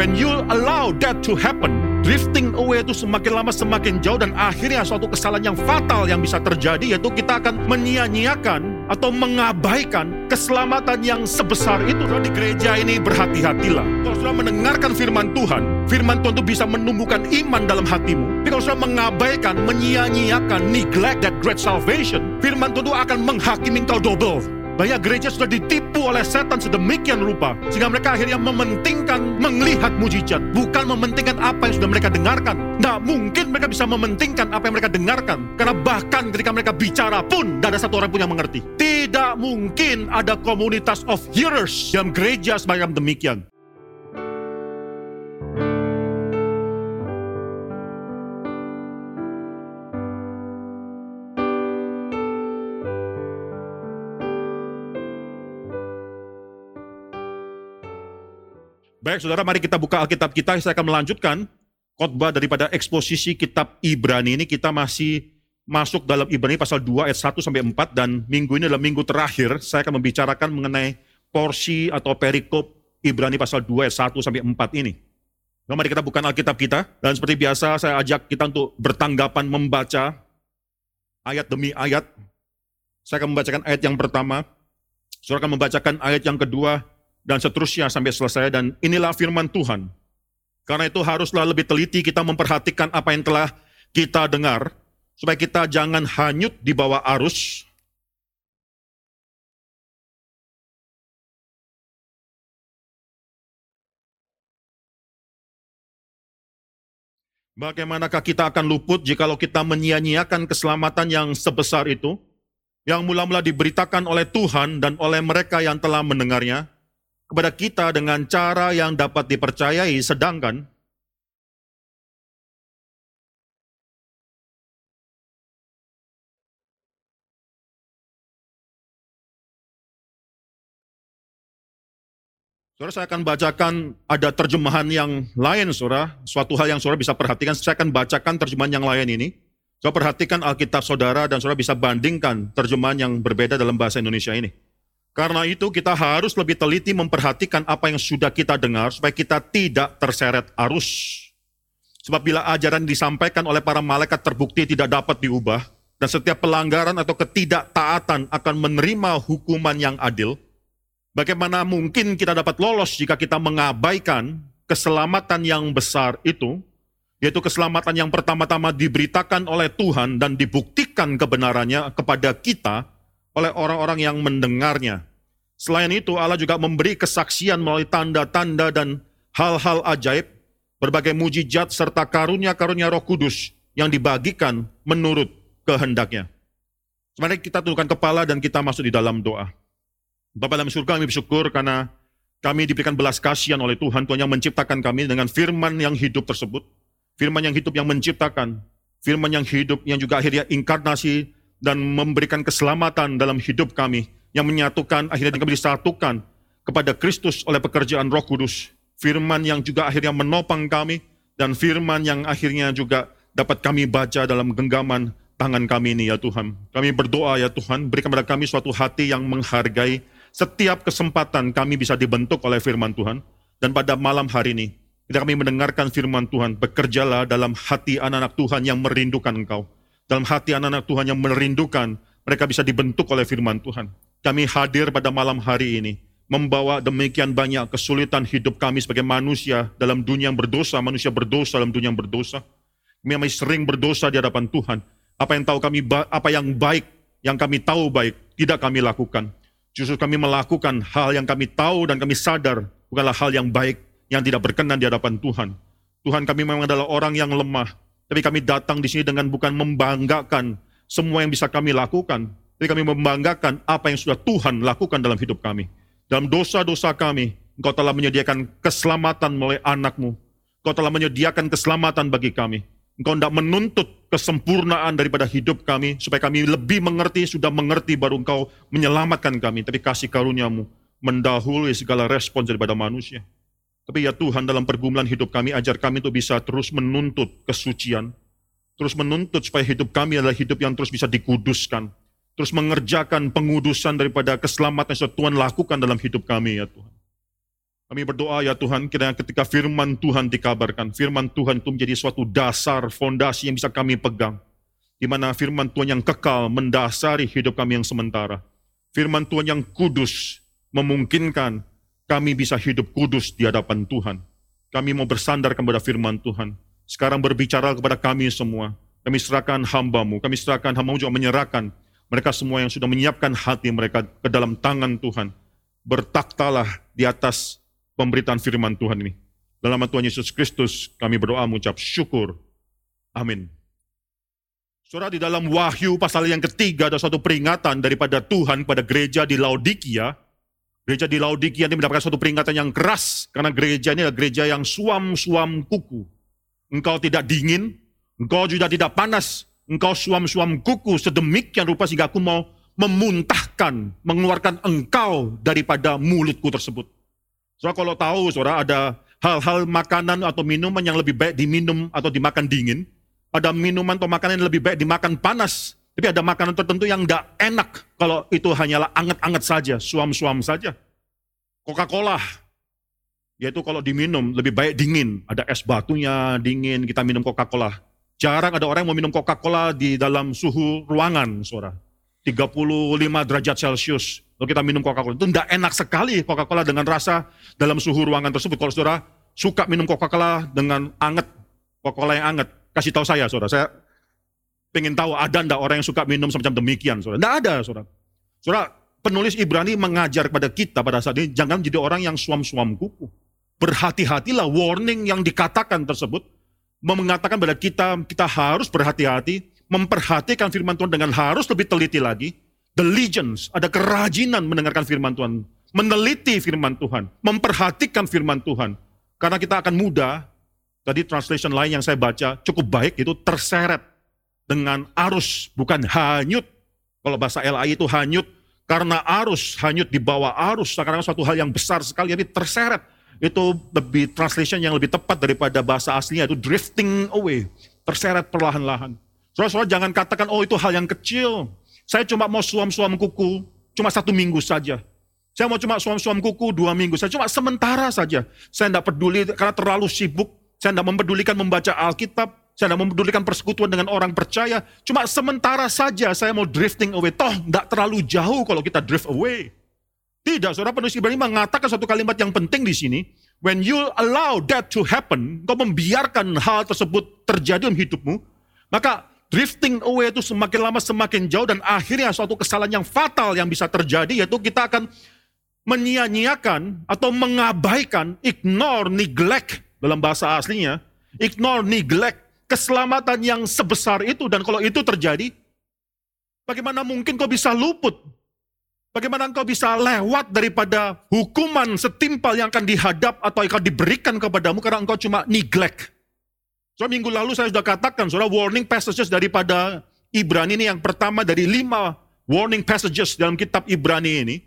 when you allow that to happen, drifting away itu semakin lama semakin jauh dan akhirnya suatu kesalahan yang fatal yang bisa terjadi yaitu kita akan menyia-nyiakan atau mengabaikan keselamatan yang sebesar itu. Kalau di gereja ini berhati-hatilah. Kalau sudah mendengarkan firman Tuhan, firman Tuhan itu bisa menumbuhkan iman dalam hatimu. Tapi kalau sudah mengabaikan, menyia-nyiakan, neglect that great salvation, firman Tuhan itu akan menghakimi kau double. Banyak gereja sudah ditipu oleh setan sedemikian rupa sehingga mereka akhirnya mementingkan melihat mujizat, bukan mementingkan apa yang sudah mereka dengarkan. Tidak mungkin mereka bisa mementingkan apa yang mereka dengarkan karena bahkan ketika mereka bicara pun tidak ada satu orang pun yang mengerti. Tidak mungkin ada komunitas of hearers dalam gereja semacam demikian. Baik saudara, mari kita buka Alkitab kita. Saya akan melanjutkan khotbah daripada eksposisi kitab Ibrani ini. Kita masih masuk dalam Ibrani pasal 2 ayat 1 sampai 4 dan minggu ini adalah minggu terakhir saya akan membicarakan mengenai porsi atau perikop Ibrani pasal 2 ayat 1 sampai 4 ini. Nah, mari kita buka Alkitab kita dan seperti biasa saya ajak kita untuk bertanggapan membaca ayat demi ayat. Saya akan membacakan ayat yang pertama, Saudara akan membacakan ayat yang kedua, dan seterusnya sampai selesai dan inilah firman Tuhan. Karena itu haruslah lebih teliti kita memperhatikan apa yang telah kita dengar supaya kita jangan hanyut di bawah arus. Bagaimanakah kita akan luput jikalau kita menyia-nyiakan keselamatan yang sebesar itu, yang mula-mula diberitakan oleh Tuhan dan oleh mereka yang telah mendengarnya, kepada kita dengan cara yang dapat dipercayai, sedangkan Saudara, saya akan bacakan ada terjemahan yang lain, saudara. Suatu hal yang saudara bisa perhatikan, saya akan bacakan terjemahan yang lain ini. Saudara perhatikan Alkitab saudara dan saudara bisa bandingkan terjemahan yang berbeda dalam bahasa Indonesia ini. Karena itu kita harus lebih teliti memperhatikan apa yang sudah kita dengar supaya kita tidak terseret arus. Sebab bila ajaran disampaikan oleh para malaikat terbukti tidak dapat diubah, dan setiap pelanggaran atau ketidaktaatan akan menerima hukuman yang adil, bagaimana mungkin kita dapat lolos jika kita mengabaikan keselamatan yang besar itu, yaitu keselamatan yang pertama-tama diberitakan oleh Tuhan dan dibuktikan kebenarannya kepada kita oleh orang-orang yang mendengarnya. Selain itu, Allah juga memberi kesaksian melalui tanda-tanda dan hal-hal ajaib, berbagai mujizat serta karunia-karunia Roh Kudus yang dibagikan menurut kehendaknya. Mari kita tundukkan kepala dan kita masuk di dalam doa. Bapak dalam surga kami bersyukur karena kami diberikan belas kasihan oleh Tuhan, Tuhan yang menciptakan kami dengan firman yang hidup tersebut. Firman yang hidup yang menciptakan, firman yang hidup yang juga akhirnya inkarnasi dan memberikan keselamatan dalam hidup kami yang menyatukan akhirnya kami disatukan kepada Kristus oleh pekerjaan Roh Kudus. Firman yang juga akhirnya menopang kami dan firman yang akhirnya juga dapat kami baca dalam genggaman tangan kami ini ya Tuhan. Kami berdoa ya Tuhan, berikan kepada kami suatu hati yang menghargai setiap kesempatan kami bisa dibentuk oleh firman Tuhan. Dan pada malam hari ini, kita kami mendengarkan firman Tuhan, bekerjalah dalam hati anak-anak Tuhan yang merindukan Engkau dalam hati anak-anak Tuhan yang merindukan, mereka bisa dibentuk oleh firman Tuhan. Kami hadir pada malam hari ini, membawa demikian banyak kesulitan hidup kami sebagai manusia dalam dunia yang berdosa, manusia berdosa dalam dunia yang berdosa. Kami sering berdosa di hadapan Tuhan. Apa yang tahu kami, apa yang baik, yang kami tahu baik, tidak kami lakukan. Justru kami melakukan hal yang kami tahu dan kami sadar bukanlah hal yang baik, yang tidak berkenan di hadapan Tuhan. Tuhan kami memang adalah orang yang lemah, tapi kami datang di sini dengan bukan membanggakan semua yang bisa kami lakukan, tapi kami membanggakan apa yang sudah Tuhan lakukan dalam hidup kami. Dalam dosa-dosa kami, Engkau telah menyediakan keselamatan melalui anakmu. Engkau telah menyediakan keselamatan bagi kami. Engkau tidak menuntut kesempurnaan daripada hidup kami, supaya kami lebih mengerti, sudah mengerti baru engkau menyelamatkan kami. Tapi kasih karuniamu mendahului segala respons daripada manusia. Tapi ya Tuhan dalam pergumulan hidup kami, ajar kami untuk bisa terus menuntut kesucian. Terus menuntut supaya hidup kami adalah hidup yang terus bisa dikuduskan. Terus mengerjakan pengudusan daripada keselamatan yang Tuhan lakukan dalam hidup kami ya Tuhan. Kami berdoa ya Tuhan, kiranya ketika firman Tuhan dikabarkan, firman Tuhan itu menjadi suatu dasar, fondasi yang bisa kami pegang. Di mana firman Tuhan yang kekal mendasari hidup kami yang sementara. Firman Tuhan yang kudus memungkinkan kami bisa hidup kudus di hadapan Tuhan. Kami mau bersandar kepada firman Tuhan. Sekarang berbicara kepada kami semua. Kami serahkan hambamu, kami serahkan hambamu juga menyerahkan mereka semua yang sudah menyiapkan hati mereka ke dalam tangan Tuhan. Bertaktalah di atas pemberitaan firman Tuhan ini. Dalam nama Tuhan Yesus Kristus kami berdoa mengucap syukur. Amin. Saudara di dalam Wahyu pasal yang ketiga ada suatu peringatan daripada Tuhan pada gereja di Laodikia. Gereja di Laodikia ini mendapatkan suatu peringatan yang keras karena gereja ini adalah gereja yang suam-suam kuku. Engkau tidak dingin, engkau juga tidak panas, engkau suam-suam kuku sedemikian rupa sehingga aku mau memuntahkan, mengeluarkan engkau daripada mulutku tersebut. Soalnya kalau tahu, saudara, ada hal-hal makanan atau minuman yang lebih baik diminum atau dimakan dingin, ada minuman atau makanan yang lebih baik dimakan panas, tapi ada makanan tertentu yang tidak enak kalau itu hanyalah anget-anget saja, suam-suam saja. Coca-Cola, yaitu kalau diminum lebih baik dingin, ada es batunya dingin, kita minum Coca-Cola. Jarang ada orang yang mau minum Coca-Cola di dalam suhu ruangan, saudara. 35 derajat Celcius. Kalau kita minum Coca-Cola, itu tidak enak sekali Coca-Cola dengan rasa dalam suhu ruangan tersebut. Kalau saudara suka minum Coca-Cola dengan anget, Coca-Cola yang anget, kasih tahu saya, saudara. Saya ingin tahu ada ndak orang yang suka minum semacam demikian, saudara. Tidak ada, saudara. Saudara, penulis Ibrani mengajar kepada kita pada saat ini, jangan jadi orang yang suam-suam kuku. Berhati-hatilah warning yang dikatakan tersebut, mengatakan kepada kita, kita harus berhati-hati, memperhatikan firman Tuhan dengan harus lebih teliti lagi, diligence, ada kerajinan mendengarkan firman Tuhan, meneliti firman Tuhan, memperhatikan firman Tuhan. Karena kita akan mudah, tadi translation lain yang saya baca cukup baik, itu terseret dengan arus, bukan hanyut. Kalau bahasa LAI itu hanyut, karena arus, hanyut di bawah arus, sekarang suatu hal yang besar sekali, tapi terseret. Itu lebih translation yang lebih tepat daripada bahasa aslinya, itu drifting away, terseret perlahan-lahan. Soalnya jangan katakan, oh itu hal yang kecil, saya cuma mau suam-suam kuku, cuma satu minggu saja. Saya mau cuma suam-suam kuku dua minggu saja, cuma sementara saja. Saya tidak peduli karena terlalu sibuk. Saya tidak mempedulikan membaca Alkitab. Saya tidak mempedulikan persekutuan dengan orang percaya. Cuma sementara saja saya mau drifting away. Toh tidak terlalu jauh kalau kita drift away. Tidak, saudara penulis Ibrani mengatakan satu kalimat yang penting di sini. When you allow that to happen, kau membiarkan hal tersebut terjadi dalam hidupmu, maka drifting away itu semakin lama semakin jauh dan akhirnya suatu kesalahan yang fatal yang bisa terjadi yaitu kita akan menyia-nyiakan atau mengabaikan, ignore, neglect dalam bahasa aslinya, ignore, neglect keselamatan yang sebesar itu dan kalau itu terjadi, bagaimana mungkin kau bisa luput? Bagaimana engkau bisa lewat daripada hukuman setimpal yang akan dihadap atau akan diberikan kepadamu karena engkau cuma neglect So minggu lalu saya sudah katakan, saudara warning passages daripada Ibrani ini yang pertama dari lima warning passages dalam kitab Ibrani ini,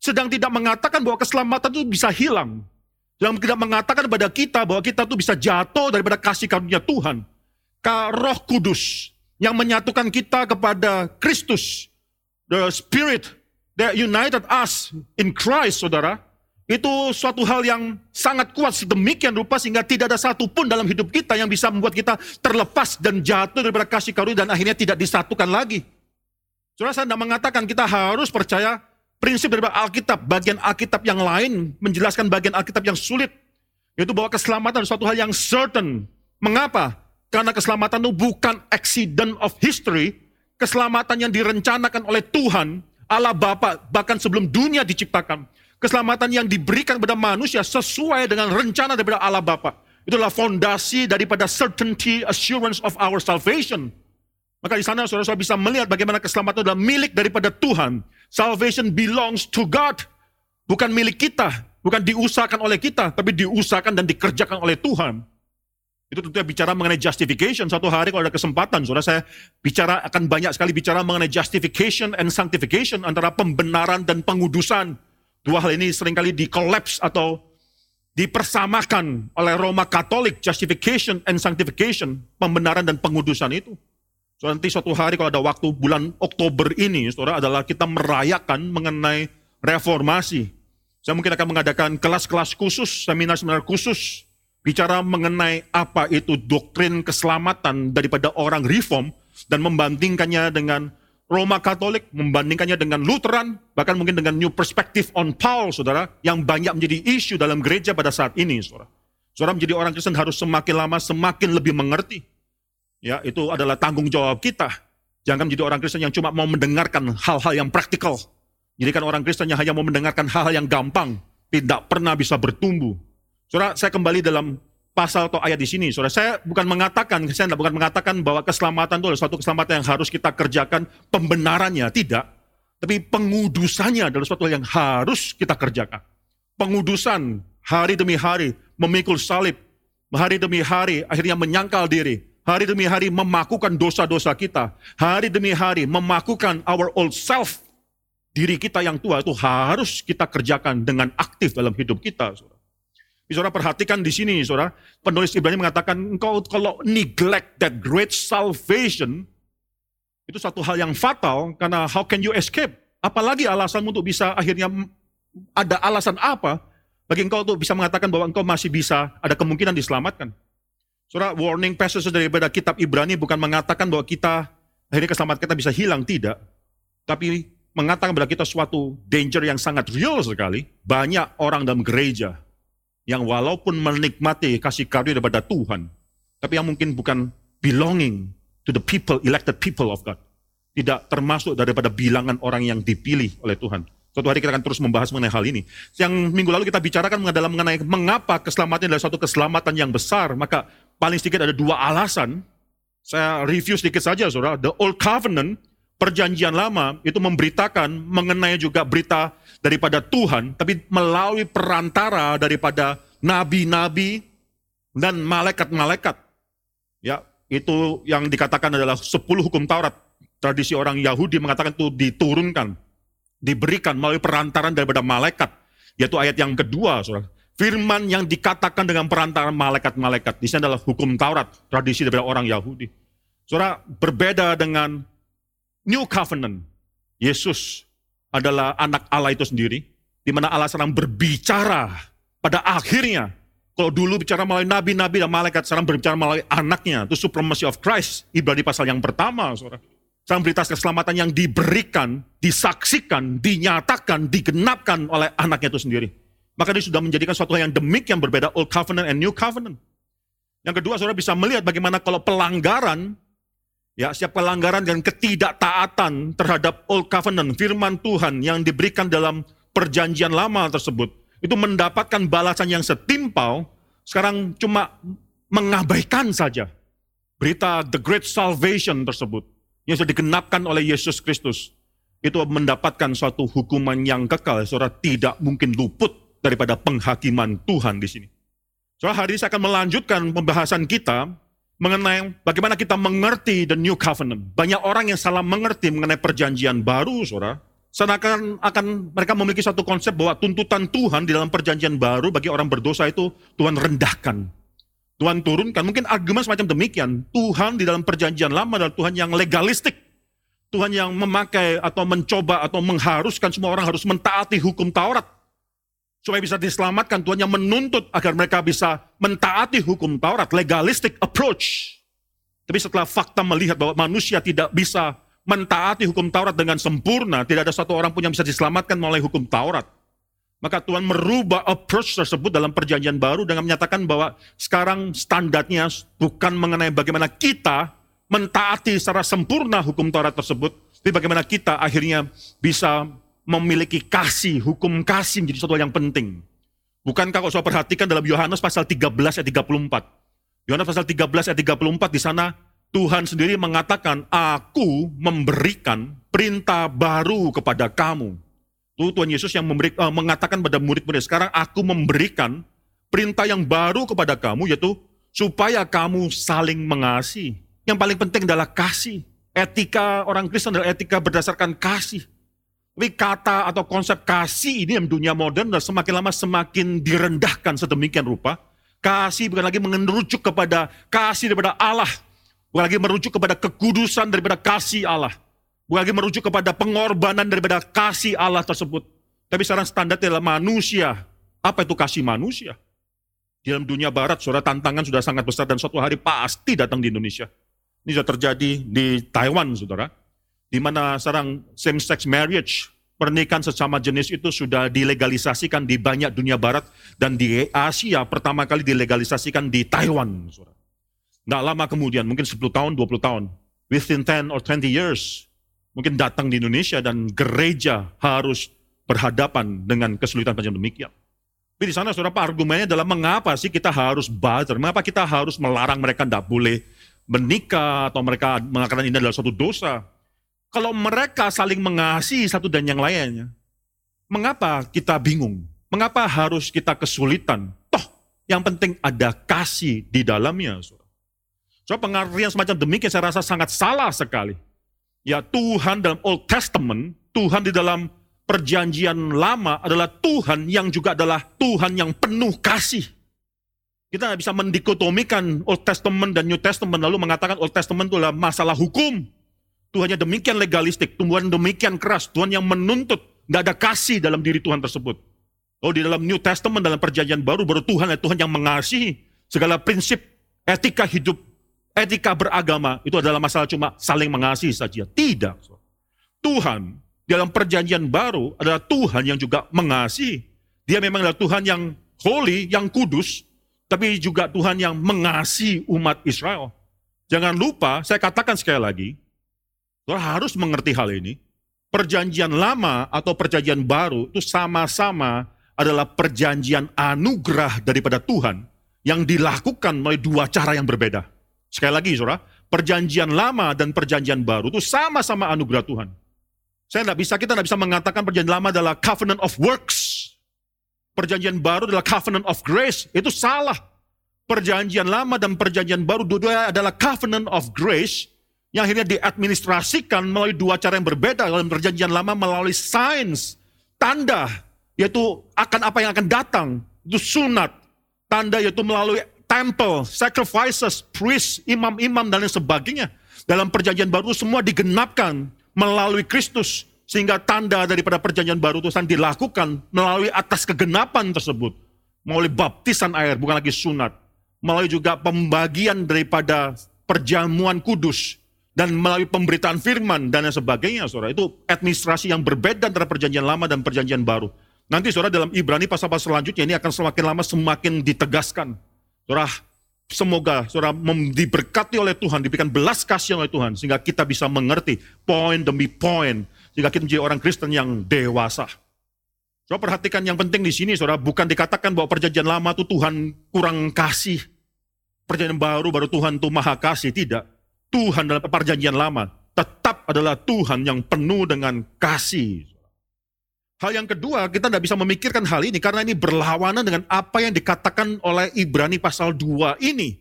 sedang tidak mengatakan bahwa keselamatan itu bisa hilang. Sedang tidak mengatakan kepada kita bahwa kita itu bisa jatuh daripada kasih karunia Tuhan. Ka roh kudus yang menyatukan kita kepada Kristus. The Spirit that united us in Christ, saudara itu suatu hal yang sangat kuat sedemikian rupa sehingga tidak ada satupun dalam hidup kita yang bisa membuat kita terlepas dan jatuh daripada kasih karunia dan akhirnya tidak disatukan lagi. Saudara saya tidak mengatakan kita harus percaya prinsip dari Alkitab, bagian Alkitab yang lain menjelaskan bagian Alkitab yang sulit. Yaitu bahwa keselamatan suatu hal yang certain. Mengapa? Karena keselamatan itu bukan accident of history, keselamatan yang direncanakan oleh Tuhan, Allah Bapa bahkan sebelum dunia diciptakan keselamatan yang diberikan kepada manusia sesuai dengan rencana daripada Allah Bapa. Itulah fondasi daripada certainty assurance of our salvation. Maka di sana saudara-saudara bisa melihat bagaimana keselamatan adalah milik daripada Tuhan. Salvation belongs to God. Bukan milik kita, bukan diusahakan oleh kita, tapi diusahakan dan dikerjakan oleh Tuhan. Itu tentunya bicara mengenai justification. Satu hari kalau ada kesempatan, saudara saya bicara akan banyak sekali bicara mengenai justification and sanctification antara pembenaran dan pengudusan. Dua hal ini sering kali dikolaps atau dipersamakan oleh Roma Katolik, justification and sanctification, pembenaran dan pengudusan itu. So, nanti suatu hari kalau ada waktu bulan Oktober ini, saudara, adalah kita merayakan mengenai reformasi. Saya mungkin akan mengadakan kelas-kelas khusus, seminar-seminar khusus, bicara mengenai apa itu doktrin keselamatan daripada orang reform, dan membandingkannya dengan Roma Katolik, membandingkannya dengan Lutheran, bahkan mungkin dengan New Perspective on Paul, saudara, yang banyak menjadi isu dalam gereja pada saat ini, saudara. Saudara menjadi orang Kristen harus semakin lama semakin lebih mengerti. Ya, itu adalah tanggung jawab kita. Jangan menjadi orang Kristen yang cuma mau mendengarkan hal-hal yang praktikal, jadi kan orang Kristen yang hanya mau mendengarkan hal-hal yang gampang, tidak pernah bisa bertumbuh. Saudara, saya kembali dalam pasal atau ayat di sini. Saudara, saya bukan mengatakan, saya bukan mengatakan bahwa keselamatan itu adalah suatu keselamatan yang harus kita kerjakan pembenarannya, tidak. Tapi pengudusannya adalah suatu yang harus kita kerjakan. Pengudusan hari demi hari memikul salib, hari demi hari akhirnya menyangkal diri, hari demi hari memakukan dosa-dosa kita, hari demi hari memakukan our old self diri kita yang tua itu harus kita kerjakan dengan aktif dalam hidup kita. Saudara. Perhatikan di sini, saudara. Penulis Ibrani mengatakan, engkau kalau neglect that great salvation, itu satu hal yang fatal, karena how can you escape? Apalagi alasanmu untuk bisa akhirnya ada alasan apa bagi engkau untuk bisa mengatakan bahwa engkau masih bisa ada kemungkinan diselamatkan. Saudara, warning passage daripada kitab Ibrani bukan mengatakan bahwa kita akhirnya keselamatan kita bisa hilang, tidak. Tapi mengatakan kepada kita suatu danger yang sangat real sekali. Banyak orang dalam gereja yang walaupun menikmati kasih karunia daripada Tuhan, tapi yang mungkin bukan belonging to the people, elected people of God. Tidak termasuk daripada bilangan orang yang dipilih oleh Tuhan. Suatu hari kita akan terus membahas mengenai hal ini. Yang minggu lalu kita bicarakan mengenai mengapa keselamatan adalah suatu keselamatan yang besar. Maka paling sedikit ada dua alasan. Saya review sedikit saja, saudara. The Old Covenant perjanjian lama itu memberitakan mengenai juga berita daripada Tuhan, tapi melalui perantara daripada nabi-nabi dan malaikat-malaikat. Ya, itu yang dikatakan adalah 10 hukum Taurat. Tradisi orang Yahudi mengatakan itu diturunkan, diberikan melalui perantaran daripada malaikat. Yaitu ayat yang kedua, saudara. Firman yang dikatakan dengan perantaran malaikat-malaikat. Di sini adalah hukum Taurat, tradisi daripada orang Yahudi. Saudara, berbeda dengan New Covenant. Yesus adalah anak Allah itu sendiri, di mana Allah sedang berbicara pada akhirnya. Kalau dulu bicara melalui nabi-nabi dan malaikat, sekarang berbicara melalui anaknya. Itu supremacy of Christ. Ibrani pasal yang pertama, saudara. Sekarang berita keselamatan yang diberikan, disaksikan, dinyatakan, digenapkan oleh anaknya itu sendiri. Maka dia sudah menjadikan suatu hal yang demikian berbeda Old Covenant and New Covenant. Yang kedua, saudara bisa melihat bagaimana kalau pelanggaran Ya, setiap pelanggaran dan ketidaktaatan terhadap Old Covenant, firman Tuhan yang diberikan dalam perjanjian lama tersebut, itu mendapatkan balasan yang setimpal, sekarang cuma mengabaikan saja berita the great salvation tersebut yang sudah digenapkan oleh Yesus Kristus. Itu mendapatkan suatu hukuman yang kekal, saudara tidak mungkin luput daripada penghakiman Tuhan di sini. Soal hari ini saya akan melanjutkan pembahasan kita mengenai bagaimana kita mengerti the new covenant. Banyak orang yang salah mengerti mengenai perjanjian baru, saudara. Seakan akan mereka memiliki satu konsep bahwa tuntutan Tuhan di dalam perjanjian baru bagi orang berdosa itu Tuhan rendahkan. Tuhan turunkan. Mungkin argumen semacam demikian. Tuhan di dalam perjanjian lama adalah Tuhan yang legalistik. Tuhan yang memakai atau mencoba atau mengharuskan semua orang harus mentaati hukum Taurat supaya bisa diselamatkan. Tuhan yang menuntut agar mereka bisa mentaati hukum Taurat, legalistic approach. Tapi setelah fakta melihat bahwa manusia tidak bisa mentaati hukum Taurat dengan sempurna, tidak ada satu orang pun yang bisa diselamatkan melalui hukum Taurat. Maka Tuhan merubah approach tersebut dalam perjanjian baru dengan menyatakan bahwa sekarang standarnya bukan mengenai bagaimana kita mentaati secara sempurna hukum Taurat tersebut, tapi bagaimana kita akhirnya bisa memiliki kasih, hukum kasih menjadi sesuatu yang penting. Bukankah kalau saya perhatikan dalam Yohanes pasal 13 ayat 34. Yohanes pasal 13 ayat 34 di sana Tuhan sendiri mengatakan, aku memberikan perintah baru kepada kamu. Itu Tuhan Yesus yang memberi, uh, mengatakan pada murid-murid, sekarang aku memberikan perintah yang baru kepada kamu, yaitu supaya kamu saling mengasihi. Yang paling penting adalah kasih. Etika orang Kristen adalah etika berdasarkan kasih. Tapi kata atau konsep kasih ini dalam dunia modern dan semakin lama semakin direndahkan sedemikian rupa. Kasih bukan lagi mengerucut kepada kasih daripada Allah. Bukan lagi merujuk kepada kekudusan daripada kasih Allah. Bukan lagi merujuk kepada pengorbanan daripada kasih Allah tersebut. Tapi sekarang standar adalah manusia. Apa itu kasih manusia? Di dalam dunia barat, saudara tantangan sudah sangat besar dan suatu hari pasti datang di Indonesia. Ini sudah terjadi di Taiwan, saudara. Di mana sekarang same-sex marriage, pernikahan sesama jenis itu sudah dilegalisasikan di banyak dunia barat. Dan di Asia pertama kali dilegalisasikan di Taiwan. Nggak lama kemudian, mungkin 10 tahun, 20 tahun. Within 10 or 20 years, mungkin datang di Indonesia dan gereja harus berhadapan dengan kesulitan macam demikian. Tapi di sana saudara Pak argumennya adalah mengapa sih kita harus buzzer, mengapa kita harus melarang mereka tidak boleh menikah atau mereka mengatakan ini adalah suatu dosa. Kalau mereka saling mengasihi satu dan yang lainnya, mengapa kita bingung? Mengapa harus kita kesulitan? Toh, yang penting ada kasih di dalamnya. So pengertian semacam demikian saya rasa sangat salah sekali. Ya Tuhan dalam Old Testament, Tuhan di dalam perjanjian lama adalah Tuhan yang juga adalah Tuhan yang penuh kasih. Kita nggak bisa mendikotomikan Old Testament dan New Testament lalu mengatakan Old Testament itu adalah masalah hukum. Tuhannya demikian legalistik, Tuhan demikian keras, Tuhan yang menuntut, nggak ada kasih dalam diri Tuhan tersebut. Oh di dalam New Testament, dalam perjanjian baru, baru Tuhan adalah Tuhan yang mengasihi segala prinsip etika hidup etika beragama itu adalah masalah cuma saling mengasihi saja. Tidak. Tuhan dalam perjanjian baru adalah Tuhan yang juga mengasihi. Dia memang adalah Tuhan yang holy, yang kudus, tapi juga Tuhan yang mengasihi umat Israel. Jangan lupa, saya katakan sekali lagi, Tuhan harus mengerti hal ini. Perjanjian lama atau perjanjian baru itu sama-sama adalah perjanjian anugerah daripada Tuhan yang dilakukan melalui dua cara yang berbeda. Sekali lagi, saudara, perjanjian lama dan perjanjian baru itu sama-sama anugerah Tuhan. Saya tidak bisa, kita tidak bisa mengatakan perjanjian lama adalah covenant of works. Perjanjian baru adalah covenant of grace. Itu salah. Perjanjian lama dan perjanjian baru dua-duanya adalah covenant of grace yang akhirnya diadministrasikan melalui dua cara yang berbeda. Dalam perjanjian lama melalui sains, tanda, yaitu akan apa yang akan datang. Itu sunat. Tanda yaitu melalui temple, sacrifices, priest, imam-imam dan lain sebagainya. Dalam perjanjian baru semua digenapkan melalui Kristus. Sehingga tanda daripada perjanjian baru itu dilakukan melalui atas kegenapan tersebut. Melalui baptisan air, bukan lagi sunat. Melalui juga pembagian daripada perjamuan kudus. Dan melalui pemberitaan firman dan lain sebagainya, saudara. Itu administrasi yang berbeda antara perjanjian lama dan perjanjian baru. Nanti saudara dalam Ibrani pasal-pasal selanjutnya ini akan semakin lama semakin ditegaskan Saudara, semoga saudara diberkati oleh Tuhan, diberikan belas kasihan oleh Tuhan, sehingga kita bisa mengerti poin demi poin, sehingga kita menjadi orang Kristen yang dewasa. Saudara perhatikan yang penting di sini, saudara, bukan dikatakan bahwa perjanjian lama itu Tuhan kurang kasih. Perjanjian baru, baru Tuhan itu maha kasih. Tidak. Tuhan dalam perjanjian lama tetap adalah Tuhan yang penuh dengan kasih. Hal yang kedua, kita tidak bisa memikirkan hal ini karena ini berlawanan dengan apa yang dikatakan oleh Ibrani pasal 2 ini.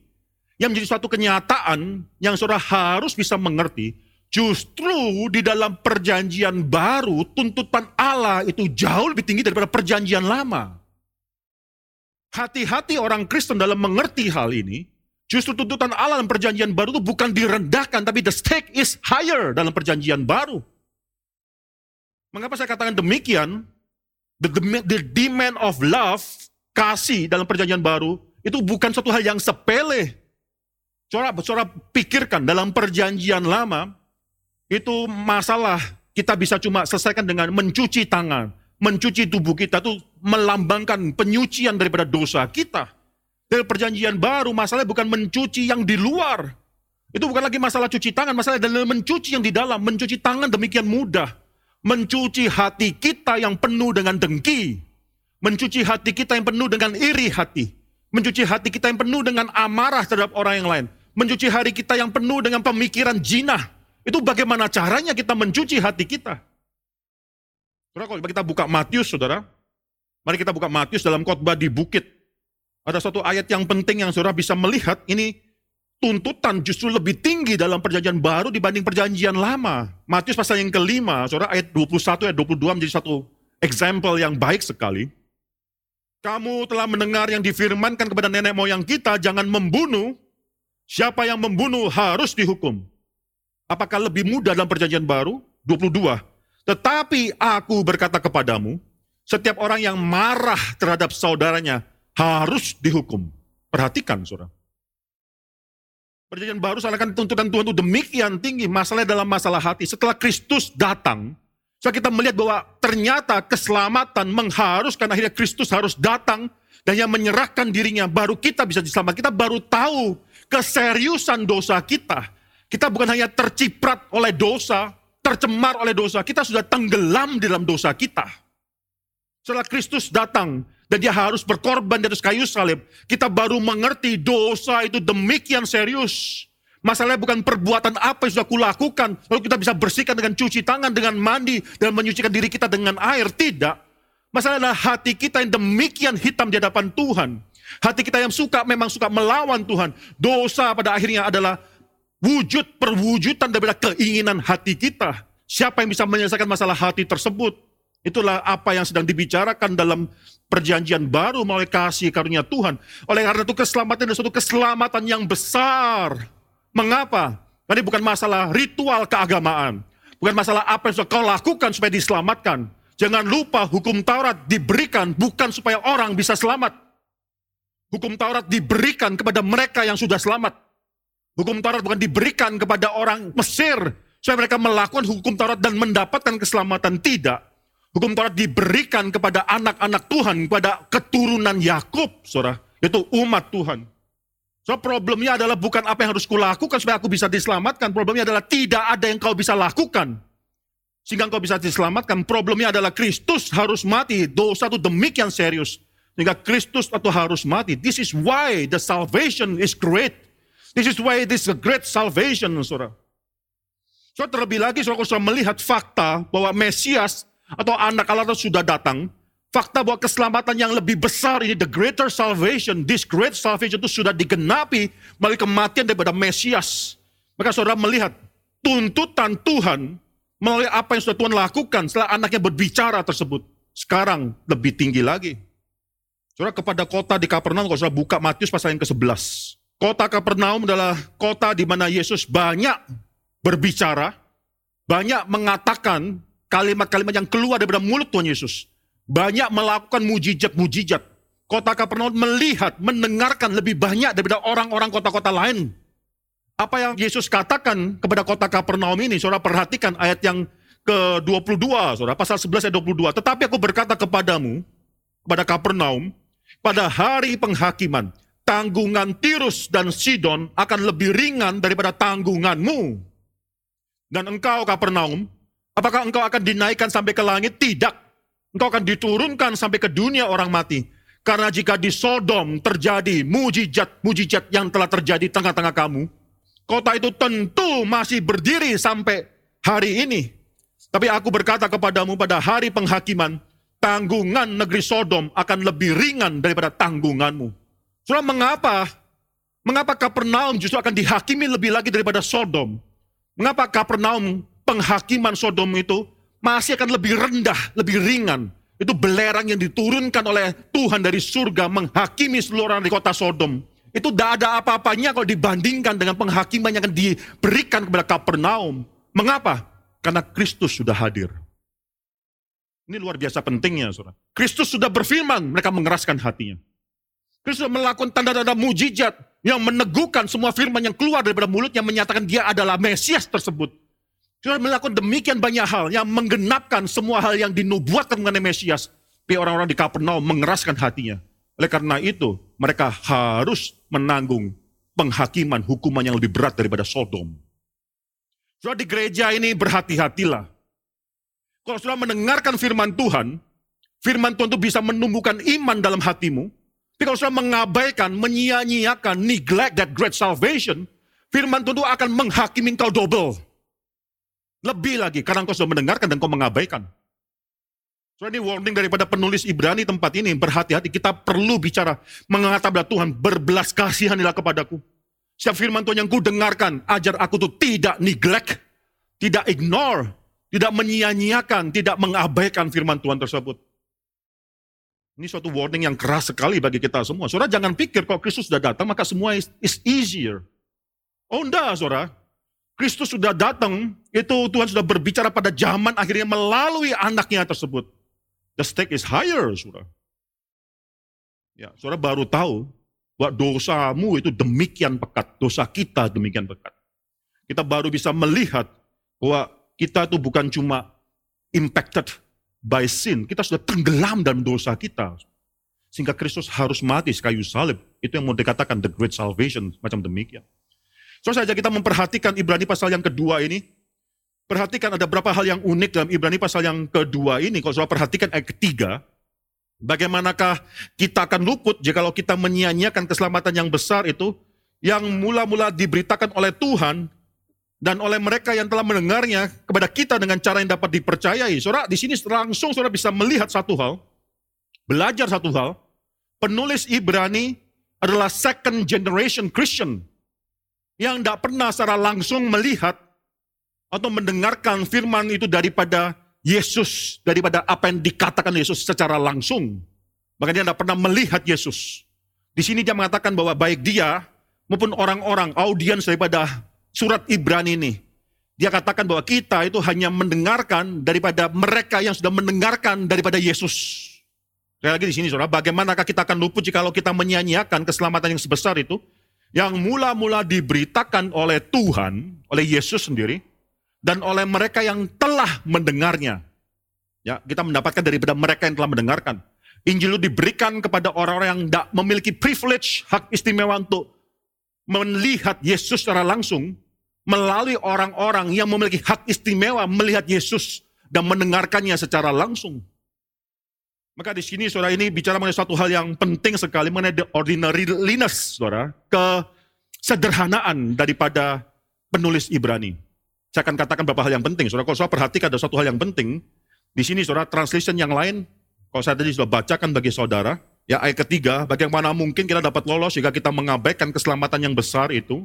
Yang menjadi suatu kenyataan yang saudara harus bisa mengerti, justru di dalam perjanjian baru, tuntutan Allah itu jauh lebih tinggi daripada perjanjian lama. Hati-hati orang Kristen dalam mengerti hal ini, justru tuntutan Allah dalam perjanjian baru itu bukan direndahkan, tapi the stake is higher dalam perjanjian baru. Mengapa saya katakan demikian? The, the demand of love, kasih dalam perjanjian baru, itu bukan suatu hal yang sepele. Coba, coba pikirkan dalam perjanjian lama, itu masalah kita bisa cuma selesaikan dengan mencuci tangan. Mencuci tubuh kita itu melambangkan penyucian daripada dosa kita. Dari perjanjian baru, masalahnya bukan mencuci yang di luar. Itu bukan lagi masalah cuci tangan, masalah adalah mencuci yang di dalam. Mencuci tangan demikian mudah mencuci hati kita yang penuh dengan dengki, mencuci hati kita yang penuh dengan iri hati, mencuci hati kita yang penuh dengan amarah terhadap orang yang lain, mencuci hari kita yang penuh dengan pemikiran jinah. Itu bagaimana caranya kita mencuci hati kita. Saudara, kalau kita buka Matius, saudara, mari kita buka Matius dalam khotbah di bukit. Ada satu ayat yang penting yang saudara bisa melihat, ini tuntutan justru lebih tinggi dalam perjanjian baru dibanding perjanjian lama. Matius pasal yang kelima, saudara ayat 21 ayat 22 menjadi satu example yang baik sekali. Kamu telah mendengar yang difirmankan kepada nenek moyang kita, jangan membunuh. Siapa yang membunuh harus dihukum. Apakah lebih mudah dalam perjanjian baru? 22. Tetapi aku berkata kepadamu, Setiap orang yang marah terhadap saudaranya harus dihukum. Perhatikan, saudara. Perjanjian baru seakan tuntutan Tuhan itu demikian tinggi. Masalahnya dalam masalah hati. Setelah Kristus datang, so kita melihat bahwa ternyata keselamatan mengharuskan akhirnya Kristus harus datang dan yang menyerahkan dirinya baru kita bisa diselamatkan. Kita baru tahu keseriusan dosa kita. Kita bukan hanya terciprat oleh dosa, tercemar oleh dosa, kita sudah tenggelam di dalam dosa kita. Setelah Kristus datang dan dia harus berkorban atas kayu salib, kita baru mengerti dosa itu demikian serius. Masalahnya bukan perbuatan apa yang sudah kulakukan, lalu kita bisa bersihkan dengan cuci tangan, dengan mandi, dan menyucikan diri kita dengan air. Tidak. Masalah adalah hati kita yang demikian hitam di hadapan Tuhan. Hati kita yang suka memang suka melawan Tuhan. Dosa pada akhirnya adalah wujud perwujudan daripada keinginan hati kita. Siapa yang bisa menyelesaikan masalah hati tersebut? Itulah apa yang sedang dibicarakan dalam perjanjian baru melalui kasih karunia Tuhan. Oleh karena itu keselamatan adalah suatu keselamatan yang besar. Mengapa? Ini bukan masalah ritual keagamaan. Bukan masalah apa yang sudah kau lakukan supaya diselamatkan. Jangan lupa hukum Taurat diberikan bukan supaya orang bisa selamat. Hukum Taurat diberikan kepada mereka yang sudah selamat. Hukum Taurat bukan diberikan kepada orang Mesir supaya mereka melakukan hukum Taurat dan mendapatkan keselamatan. Tidak. Hukum Taurat diberikan kepada anak-anak Tuhan, kepada keturunan Yakub, saudara. Itu umat Tuhan. So problemnya adalah bukan apa yang harus kulakukan supaya aku bisa diselamatkan. Problemnya adalah tidak ada yang kau bisa lakukan. Sehingga kau bisa diselamatkan. Problemnya adalah Kristus harus mati. Dosa itu demikian serius. Sehingga Kristus itu harus mati. This is why the salvation is great. This is why this is a great salvation, saudara. So terlebih lagi, saudara, sudah melihat fakta bahwa Mesias atau anak Allah sudah datang, fakta bahwa keselamatan yang lebih besar ini, the greater salvation, this great salvation itu sudah digenapi melalui kematian daripada Mesias. Maka saudara melihat tuntutan Tuhan melalui apa yang sudah Tuhan lakukan setelah anaknya berbicara tersebut. Sekarang lebih tinggi lagi. Saudara kepada kota di Kapernaum, kalau saudara buka Matius pasal yang ke-11. Kota Kapernaum adalah kota di mana Yesus banyak berbicara, banyak mengatakan kalimat-kalimat yang keluar daripada mulut Tuhan Yesus. Banyak melakukan mujizat-mujizat. Kota Kapernaum melihat, mendengarkan lebih banyak daripada orang-orang kota-kota lain. Apa yang Yesus katakan kepada kota Kapernaum ini, saudara perhatikan ayat yang ke-22, saudara, pasal 11 ayat 22. Tetapi aku berkata kepadamu, kepada Kapernaum, pada hari penghakiman, tanggungan Tirus dan Sidon akan lebih ringan daripada tanggunganmu. Dan engkau Kapernaum, apakah engkau akan dinaikkan sampai ke langit? Tidak. Engkau akan diturunkan sampai ke dunia orang mati. Karena jika di Sodom terjadi mujizat-mujizat yang telah terjadi tengah-tengah kamu, kota itu tentu masih berdiri sampai hari ini. Tapi aku berkata kepadamu pada hari penghakiman, tanggungan negeri Sodom akan lebih ringan daripada tanggunganmu. Saudara, mengapa? Mengapa Kapernaum justru akan dihakimi lebih lagi daripada Sodom? Mengapa Kapernaum penghakiman Sodom itu masih akan lebih rendah, lebih ringan? Itu belerang yang diturunkan oleh Tuhan dari surga menghakimi seluruh orang di kota Sodom. Itu tidak ada apa-apanya kalau dibandingkan dengan penghakiman yang akan diberikan kepada Kapernaum. Mengapa? Karena Kristus sudah hadir. Ini luar biasa pentingnya, saudara. Kristus sudah berfirman, mereka mengeraskan hatinya. Kristus melakukan tanda-tanda mujizat yang meneguhkan semua firman yang keluar daripada mulutnya menyatakan dia adalah Mesias tersebut. Sudah melakukan demikian banyak hal yang menggenapkan semua hal yang dinubuatkan mengenai Mesias. Tapi orang-orang di Kapernaum mengeraskan hatinya. Oleh karena itu, mereka harus menanggung penghakiman hukuman yang lebih berat daripada Sodom. Sudah di gereja ini berhati-hatilah. Kalau sudah mendengarkan firman Tuhan, firman Tuhan itu bisa menumbuhkan iman dalam hatimu, tapi kalau sudah mengabaikan, menyia-nyiakan, neglect that great salvation, firman Tuhan akan menghakimi kau double. Lebih lagi, karena kau sudah mendengarkan dan kau mengabaikan. So ini warning daripada penulis Ibrani tempat ini, berhati-hati, kita perlu bicara, mengatakan kepada Tuhan, berbelas kasihanilah kepadaku. Setiap firman Tuhan yang ku dengarkan, ajar aku tuh tidak neglect, tidak ignore, tidak menyia-nyiakan, tidak mengabaikan firman Tuhan tersebut. Ini suatu warning yang keras sekali bagi kita semua. Saudara jangan pikir kalau Kristus sudah datang maka semua is, is easier. Oh enggak saudara. Kristus sudah datang, itu Tuhan sudah berbicara pada zaman akhirnya melalui anaknya tersebut. The stake is higher, saudara. Ya, saudara baru tahu bahwa dosamu itu demikian pekat, dosa kita demikian pekat. Kita baru bisa melihat bahwa kita itu bukan cuma impacted by sin, kita sudah tenggelam dalam dosa kita. Sehingga Kristus harus mati kayu salib. Itu yang mau dikatakan the great salvation, macam demikian. So saja kita memperhatikan Ibrani pasal yang kedua ini. Perhatikan ada berapa hal yang unik dalam Ibrani pasal yang kedua ini. Kalau saudara perhatikan ayat ketiga, Bagaimanakah kita akan luput jika kita menyia-nyiakan keselamatan yang besar itu yang mula-mula diberitakan oleh Tuhan dan oleh mereka yang telah mendengarnya kepada kita dengan cara yang dapat dipercayai. Saudara, di sini langsung saudara bisa melihat satu hal, belajar satu hal. Penulis Ibrani adalah second generation Christian yang tidak pernah secara langsung melihat atau mendengarkan firman itu daripada Yesus daripada apa yang dikatakan Yesus secara langsung. Bahkan dia tidak pernah melihat Yesus. Di sini dia mengatakan bahwa baik dia maupun orang-orang audiens daripada surat Ibrani ini. Dia katakan bahwa kita itu hanya mendengarkan daripada mereka yang sudah mendengarkan daripada Yesus. Sekali lagi di sini saudara, bagaimanakah kita akan luput jika kita menyanyiakan keselamatan yang sebesar itu? Yang mula-mula diberitakan oleh Tuhan, oleh Yesus sendiri, dan oleh mereka yang telah mendengarnya. Ya, kita mendapatkan daripada mereka yang telah mendengarkan. Injil itu diberikan kepada orang-orang yang tidak memiliki privilege, hak istimewa untuk melihat Yesus secara langsung, melalui orang-orang yang memiliki hak istimewa melihat Yesus dan mendengarkannya secara langsung. Maka di sini saudara ini bicara mengenai suatu hal yang penting sekali mengenai the ordinariness, saudara, kesederhanaan daripada penulis Ibrani. Saya akan katakan beberapa hal yang penting. Saudara, kalau saudara perhatikan ada satu hal yang penting. Di sini saudara, translation yang lain, kalau saya tadi sudah bacakan bagi saudara, ya ayat ketiga, bagaimana mungkin kita dapat lolos jika kita mengabaikan keselamatan yang besar itu,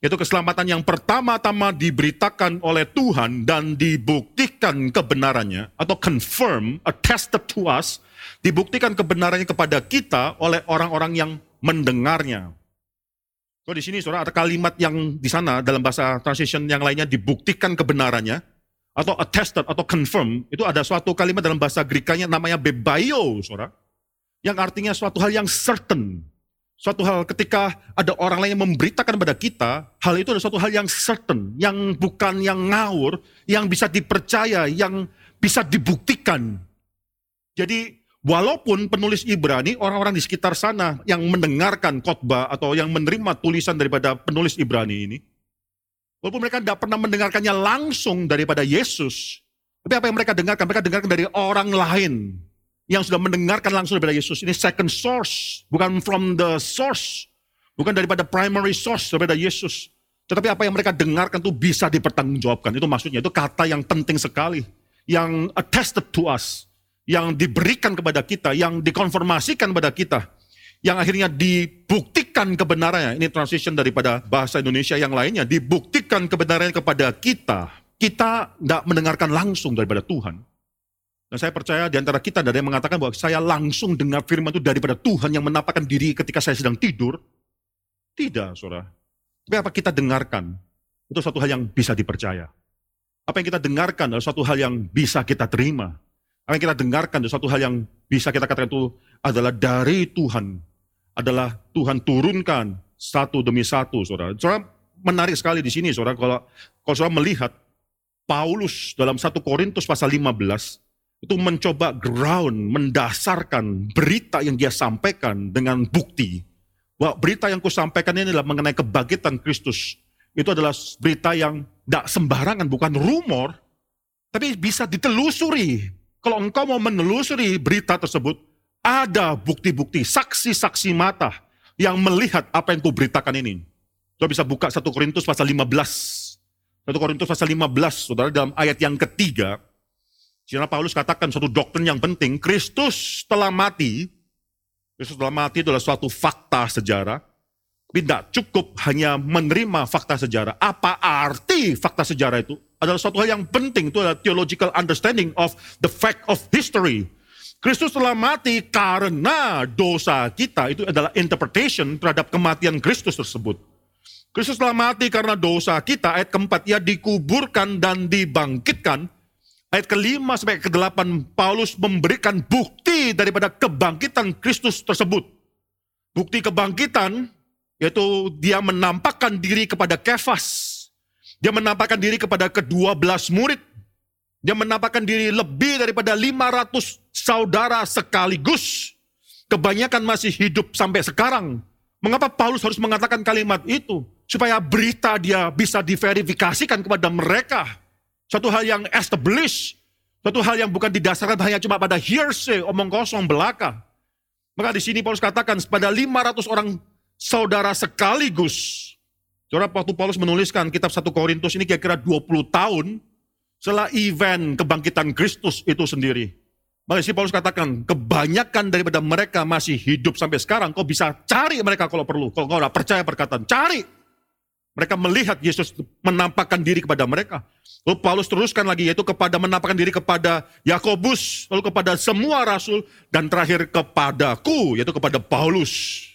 yaitu keselamatan yang pertama-tama diberitakan oleh Tuhan dan dibuktikan kebenarannya, atau confirm, attested to us, dibuktikan kebenarannya kepada kita oleh orang-orang yang mendengarnya. So di sini saudara ada kalimat yang di sana dalam bahasa translation yang lainnya dibuktikan kebenarannya atau attested atau confirm itu ada suatu kalimat dalam bahasa Grikanya namanya bebaio saudara yang artinya suatu hal yang certain suatu hal ketika ada orang lain yang memberitakan kepada kita hal itu adalah suatu hal yang certain yang bukan yang ngawur yang bisa dipercaya yang bisa dibuktikan jadi Walaupun penulis Ibrani, orang-orang di sekitar sana yang mendengarkan khotbah atau yang menerima tulisan daripada penulis Ibrani ini, walaupun mereka tidak pernah mendengarkannya langsung daripada Yesus, tapi apa yang mereka dengarkan? Mereka dengarkan dari orang lain yang sudah mendengarkan langsung daripada Yesus. Ini second source, bukan from the source, bukan daripada primary source daripada Yesus. Tetapi apa yang mereka dengarkan itu bisa dipertanggungjawabkan. Itu maksudnya, itu kata yang penting sekali. Yang attested to us yang diberikan kepada kita, yang dikonfirmasikan kepada kita, yang akhirnya dibuktikan kebenarannya. Ini transition daripada bahasa Indonesia yang lainnya, dibuktikan kebenarannya kepada kita. Kita tidak mendengarkan langsung daripada Tuhan. Dan saya percaya di antara kita ada yang mengatakan bahwa saya langsung dengar firman itu daripada Tuhan yang menampakkan diri ketika saya sedang tidur. Tidak, saudara. Tapi apa kita dengarkan, itu suatu hal yang bisa dipercaya. Apa yang kita dengarkan adalah suatu hal yang bisa kita terima. Apa yang kita dengarkan, satu hal yang bisa kita katakan itu adalah dari Tuhan. Adalah Tuhan turunkan satu demi satu, saudara. Saudara, menarik sekali di sini, saudara. Kalau, kalau saudara melihat, Paulus dalam satu Korintus pasal 15, itu mencoba ground, mendasarkan berita yang dia sampaikan dengan bukti. Bahwa berita yang kusampaikan ini adalah mengenai kebangkitan Kristus. Itu adalah berita yang tidak sembarangan, bukan rumor, tapi bisa ditelusuri kalau engkau mau menelusuri berita tersebut, ada bukti-bukti, saksi-saksi mata yang melihat apa yang kuberitakan ini. Kau bisa buka 1 Korintus pasal 15. 1 Korintus pasal 15, saudara, dalam ayat yang ketiga, Sina Paulus katakan suatu doktrin yang penting, Kristus telah mati, Kristus telah mati adalah suatu fakta sejarah, tidak cukup hanya menerima fakta sejarah. Apa arti fakta sejarah itu? adalah suatu hal yang penting, itu adalah theological understanding of the fact of history. Kristus telah mati karena dosa kita, itu adalah interpretation terhadap kematian Kristus tersebut. Kristus telah mati karena dosa kita, ayat keempat, ia dikuburkan dan dibangkitkan ayat kelima sampai ke delapan Paulus memberikan bukti daripada kebangkitan Kristus tersebut. Bukti kebangkitan yaitu dia menampakkan diri kepada Kefas. Dia menampakkan diri kepada kedua belas murid. Dia menampakkan diri lebih daripada 500 saudara sekaligus. Kebanyakan masih hidup sampai sekarang. Mengapa Paulus harus mengatakan kalimat itu? Supaya berita dia bisa diverifikasikan kepada mereka. Suatu hal yang established. Suatu hal yang bukan didasarkan hanya cuma pada hearsay, omong kosong belaka. Maka di sini Paulus katakan pada 500 orang saudara sekaligus. Saudara waktu Paulus menuliskan kitab 1 Korintus ini kira-kira 20 tahun setelah event kebangkitan Kristus itu sendiri. Maka si Paulus katakan, kebanyakan daripada mereka masih hidup sampai sekarang, kau bisa cari mereka kalau perlu. Kalau kau tidak percaya perkataan, cari. Mereka melihat Yesus menampakkan diri kepada mereka. Lalu Paulus teruskan lagi yaitu kepada menampakkan diri kepada Yakobus, lalu kepada semua rasul dan terakhir kepadaku yaitu kepada Paulus.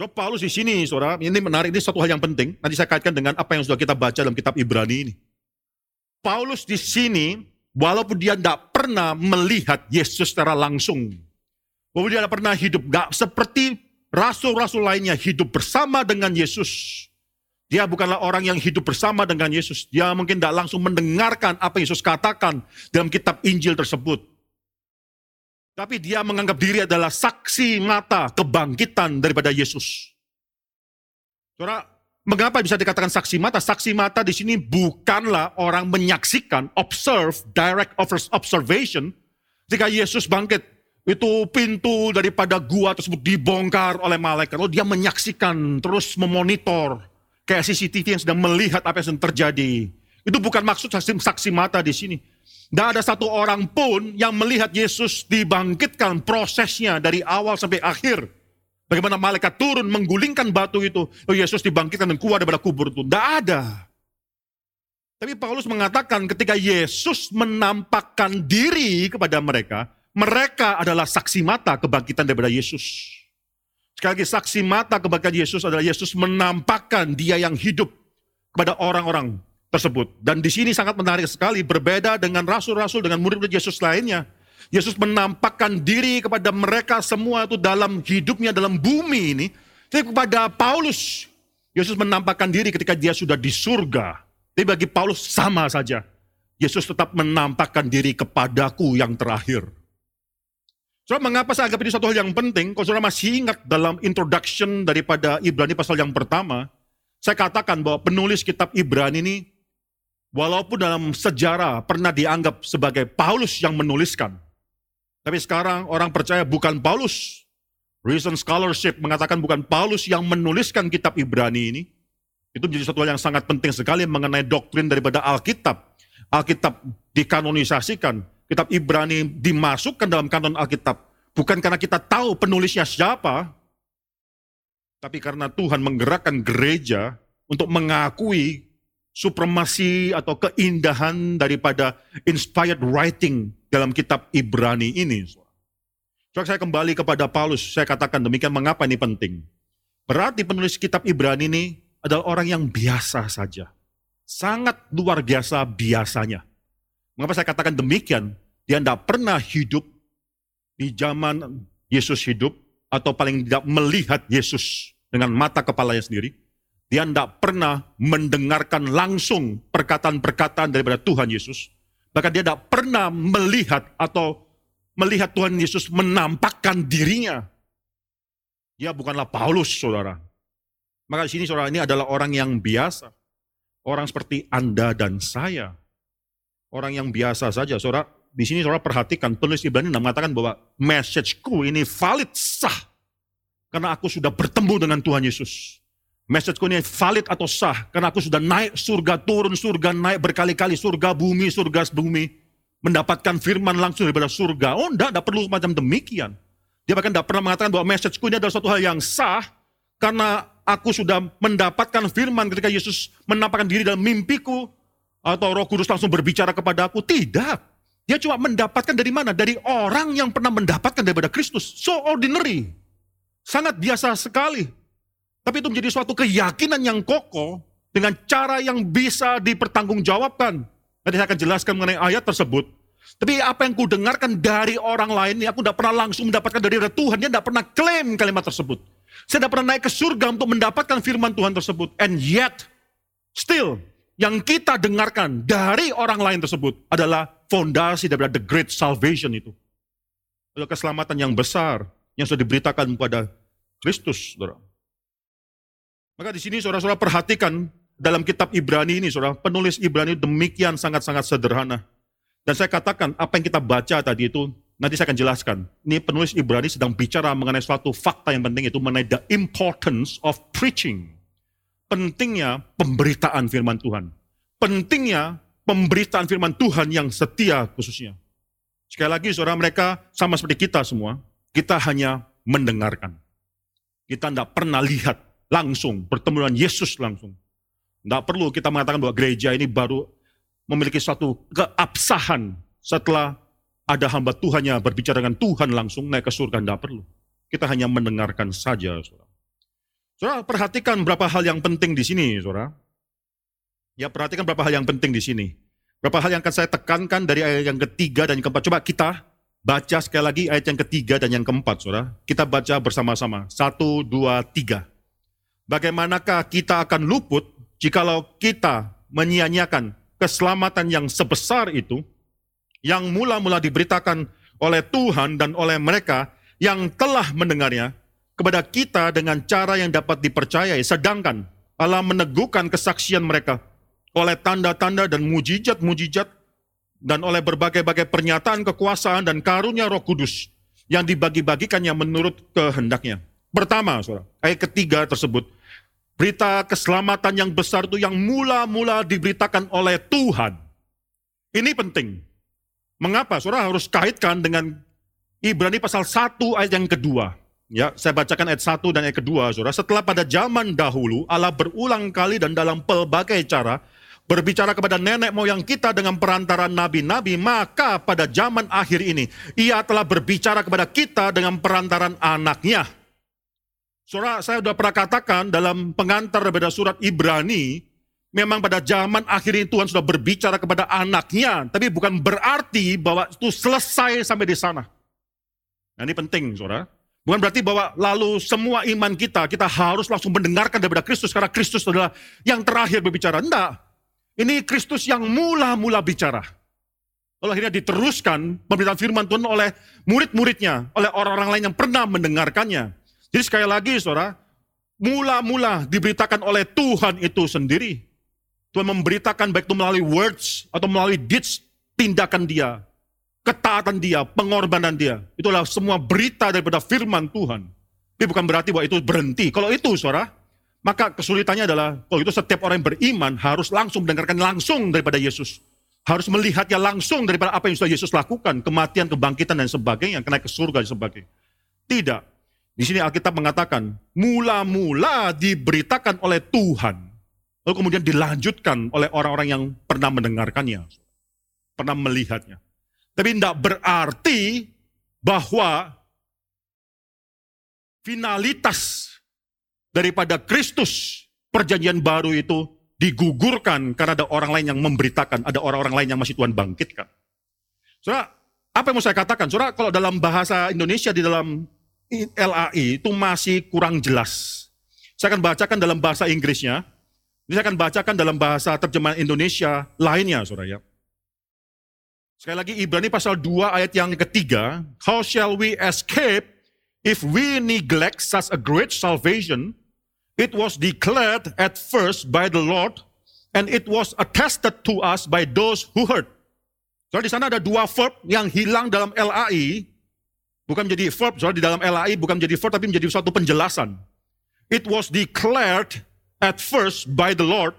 Coba Paulus di sini, saudara, ini menarik, ini satu hal yang penting. Nanti saya kaitkan dengan apa yang sudah kita baca dalam kitab Ibrani ini. Paulus di sini, walaupun dia tidak pernah melihat Yesus secara langsung, walaupun dia tidak pernah hidup, gak seperti rasul-rasul lainnya hidup bersama dengan Yesus. Dia bukanlah orang yang hidup bersama dengan Yesus. Dia mungkin tidak langsung mendengarkan apa Yesus katakan dalam kitab Injil tersebut. Tapi dia menganggap diri adalah saksi mata kebangkitan daripada Yesus. Saudara, mengapa bisa dikatakan saksi mata? Saksi mata di sini bukanlah orang menyaksikan, observe, direct observation. Ketika Yesus bangkit, itu pintu daripada gua tersebut dibongkar oleh malaikat. Lalu dia menyaksikan, terus memonitor. Kayak CCTV yang sedang melihat apa yang terjadi. Itu bukan maksud saksi, saksi mata di sini. Tidak ada satu orang pun yang melihat Yesus dibangkitkan prosesnya dari awal sampai akhir. Bagaimana malaikat turun menggulingkan batu itu. Oh Yesus dibangkitkan dan keluar daripada kubur itu. Tidak ada. Tapi Paulus mengatakan ketika Yesus menampakkan diri kepada mereka, mereka adalah saksi mata kebangkitan daripada Yesus. Sekali lagi saksi mata kebangkitan Yesus adalah Yesus menampakkan dia yang hidup kepada orang-orang tersebut. Dan di sini sangat menarik sekali, berbeda dengan rasul-rasul, dengan murid-murid Yesus lainnya. Yesus menampakkan diri kepada mereka semua itu dalam hidupnya, dalam bumi ini. Tapi kepada Paulus, Yesus menampakkan diri ketika dia sudah di surga. Tapi bagi Paulus sama saja. Yesus tetap menampakkan diri kepadaku yang terakhir. Saudara, mengapa saya anggap ini satu hal yang penting? Kalau saudara masih ingat dalam introduction daripada Ibrani pasal yang pertama, saya katakan bahwa penulis kitab Ibrani ini, walaupun dalam sejarah pernah dianggap sebagai Paulus yang menuliskan, tapi sekarang orang percaya bukan Paulus. Recent scholarship mengatakan bukan Paulus yang menuliskan kitab Ibrani ini. Itu menjadi satu hal yang sangat penting sekali mengenai doktrin daripada Alkitab. Alkitab dikanonisasikan, kitab Ibrani dimasukkan dalam kanon Alkitab bukan karena kita tahu penulisnya siapa, tapi karena Tuhan menggerakkan gereja untuk mengakui supremasi atau keindahan daripada inspired writing dalam kitab Ibrani ini. Coba saya kembali kepada Paulus, saya katakan demikian mengapa ini penting. Berarti penulis kitab Ibrani ini adalah orang yang biasa saja. Sangat luar biasa biasanya. Mengapa saya katakan demikian? Dia tidak pernah hidup di zaman Yesus hidup, atau paling tidak melihat Yesus dengan mata kepalanya sendiri. Dia tidak pernah mendengarkan langsung perkataan-perkataan daripada Tuhan Yesus. Bahkan dia tidak pernah melihat atau melihat Tuhan Yesus menampakkan dirinya. Dia bukanlah Paulus, saudara. Maka di sini saudara ini adalah orang yang biasa. Orang seperti Anda dan saya. Orang yang biasa saja. Saudara, di sini saudara perhatikan, penulis Ibrani mengatakan bahwa messageku ini valid, sah. Karena aku sudah bertemu dengan Tuhan Yesus. Messageku ini valid atau sah. Karena aku sudah naik surga, turun surga, naik berkali-kali surga, bumi, surga, bumi. Mendapatkan firman langsung daripada surga. Oh enggak, enggak perlu semacam demikian. Dia bahkan tidak pernah mengatakan bahwa messageku ini adalah suatu hal yang sah. Karena aku sudah mendapatkan firman ketika Yesus menampakkan diri dalam mimpiku atau Roh Kudus langsung berbicara kepada aku. Tidak. Dia cuma mendapatkan dari mana? Dari orang yang pernah mendapatkan daripada Kristus. So ordinary. Sangat biasa sekali. Tapi itu menjadi suatu keyakinan yang kokoh dengan cara yang bisa dipertanggungjawabkan. Nanti saya akan jelaskan mengenai ayat tersebut. Tapi apa yang ku dengarkan dari orang lain ini, aku tidak pernah langsung mendapatkan dari Tuhan. Dia tidak pernah klaim kalimat tersebut. Saya tidak pernah naik ke surga untuk mendapatkan firman Tuhan tersebut. And yet, still, yang kita dengarkan dari orang lain tersebut adalah fondasi dari the great salvation itu. Adalah keselamatan yang besar yang sudah diberitakan kepada Kristus, saudara. Maka di sini saudara-saudara perhatikan dalam kitab Ibrani ini, saudara, penulis Ibrani demikian sangat-sangat sederhana. Dan saya katakan, apa yang kita baca tadi itu, nanti saya akan jelaskan. Ini penulis Ibrani sedang bicara mengenai suatu fakta yang penting itu mengenai the importance of preaching. Pentingnya pemberitaan firman Tuhan. Pentingnya pemberitaan firman Tuhan yang setia khususnya. Sekali lagi, saudara, mereka sama seperti kita semua, kita hanya mendengarkan. Kita tidak pernah lihat langsung, bertemu dengan Yesus langsung. Tidak perlu kita mengatakan bahwa gereja ini baru memiliki suatu keabsahan setelah ada hamba Tuhan yang berbicara dengan Tuhan langsung naik ke surga. Tidak perlu. Kita hanya mendengarkan saja. Saudara. Saudara, perhatikan berapa hal yang penting di sini, saudara. Ya, perhatikan berapa hal yang penting di sini. Berapa hal yang akan saya tekankan dari ayat yang ketiga dan yang keempat. Coba kita baca sekali lagi ayat yang ketiga dan yang keempat, saudara. Kita baca bersama-sama. Satu, dua, tiga. Bagaimanakah kita akan luput jikalau kita menyia-nyiakan keselamatan yang sebesar itu, yang mula-mula diberitakan oleh Tuhan dan oleh mereka yang telah mendengarnya kepada kita dengan cara yang dapat dipercayai, sedangkan Allah meneguhkan kesaksian mereka oleh tanda-tanda dan mujizat-mujizat dan oleh berbagai-bagai pernyataan kekuasaan dan karunia roh kudus yang dibagi-bagikannya menurut kehendaknya. Pertama, saudara, ayat ketiga tersebut, Berita keselamatan yang besar itu yang mula-mula diberitakan oleh Tuhan. Ini penting. Mengapa? Saudara harus kaitkan dengan Ibrani pasal 1 ayat yang kedua. Ya, saya bacakan ayat 1 dan ayat kedua, Saudara. Setelah pada zaman dahulu Allah berulang kali dan dalam pelbagai cara berbicara kepada nenek moyang kita dengan perantaran nabi-nabi, maka pada zaman akhir ini ia telah berbicara kepada kita dengan perantaran anaknya Saudara, saya sudah pernah katakan dalam pengantar daripada surat Ibrani, memang pada zaman akhir ini Tuhan sudah berbicara kepada anaknya, tapi bukan berarti bahwa itu selesai sampai di sana. Nah ini penting, saudara. Bukan berarti bahwa lalu semua iman kita, kita harus langsung mendengarkan daripada Kristus, karena Kristus adalah yang terakhir berbicara. Tidak. Ini Kristus yang mula-mula bicara. Lalu akhirnya diteruskan pemberitaan firman Tuhan oleh murid-muridnya, oleh orang-orang lain yang pernah mendengarkannya. Jadi sekali lagi saudara, mula-mula diberitakan oleh Tuhan itu sendiri. Tuhan memberitakan baik itu melalui words atau melalui deeds, tindakan dia, ketaatan dia, pengorbanan dia. Itulah semua berita daripada firman Tuhan. Tapi bukan berarti bahwa itu berhenti. Kalau itu saudara, maka kesulitannya adalah, kalau itu setiap orang yang beriman harus langsung mendengarkan langsung daripada Yesus. Harus melihatnya langsung daripada apa yang sudah Yesus lakukan, kematian, kebangkitan, dan sebagainya, kena ke surga dan sebagainya. Tidak. Di sini Alkitab mengatakan, mula-mula diberitakan oleh Tuhan, lalu kemudian dilanjutkan oleh orang-orang yang pernah mendengarkannya, pernah melihatnya. Tapi tidak berarti bahwa finalitas daripada Kristus perjanjian baru itu digugurkan karena ada orang lain yang memberitakan, ada orang-orang lain yang masih Tuhan bangkitkan. Saudara, apa yang mau saya katakan? Saudara, kalau dalam bahasa Indonesia di dalam LAI itu masih kurang jelas. Saya akan bacakan dalam bahasa Inggrisnya. Saya akan bacakan dalam bahasa terjemahan Indonesia lainnya, saudara ya. Sekali lagi Ibrani pasal 2 ayat yang ketiga. How shall we escape if we neglect such a great salvation? It was declared at first by the Lord and it was attested to us by those who heard. So di sana ada dua verb yang hilang dalam LAI Bukan menjadi verb, soal di dalam LAI bukan menjadi verb, tapi menjadi suatu penjelasan. It was declared at first by the Lord.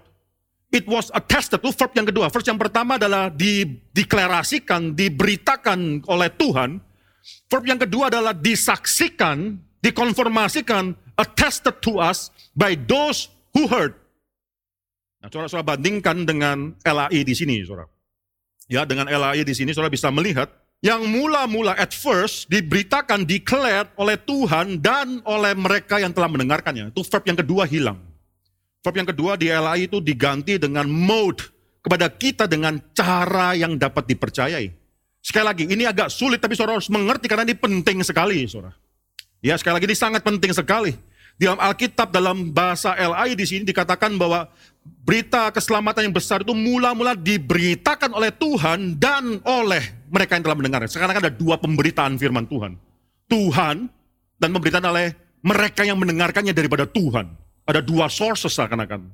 It was attested, itu verb yang kedua. Verb yang pertama adalah dideklarasikan, diberitakan oleh Tuhan. Verb yang kedua adalah disaksikan, dikonformasikan, attested to us by those who heard. Nah, saudara-saudara bandingkan dengan LAI di sini, saudara. Ya, dengan LAI di sini, saudara bisa melihat yang mula-mula at first diberitakan, declared oleh Tuhan dan oleh mereka yang telah mendengarkannya. Itu verb yang kedua hilang. Verb yang kedua di LAI itu diganti dengan mode, kepada kita dengan cara yang dapat dipercayai. Sekali lagi, ini agak sulit tapi saudara harus mengerti karena ini penting sekali, saudara. Ya, sekali lagi ini sangat penting sekali. Di dalam Alkitab dalam bahasa LI di sini dikatakan bahwa berita keselamatan yang besar itu mula-mula diberitakan oleh Tuhan dan oleh mereka yang telah mendengar. Sekarang ada dua pemberitaan firman Tuhan. Tuhan dan pemberitaan oleh mereka yang mendengarkannya daripada Tuhan. Ada dua sources seakan-akan.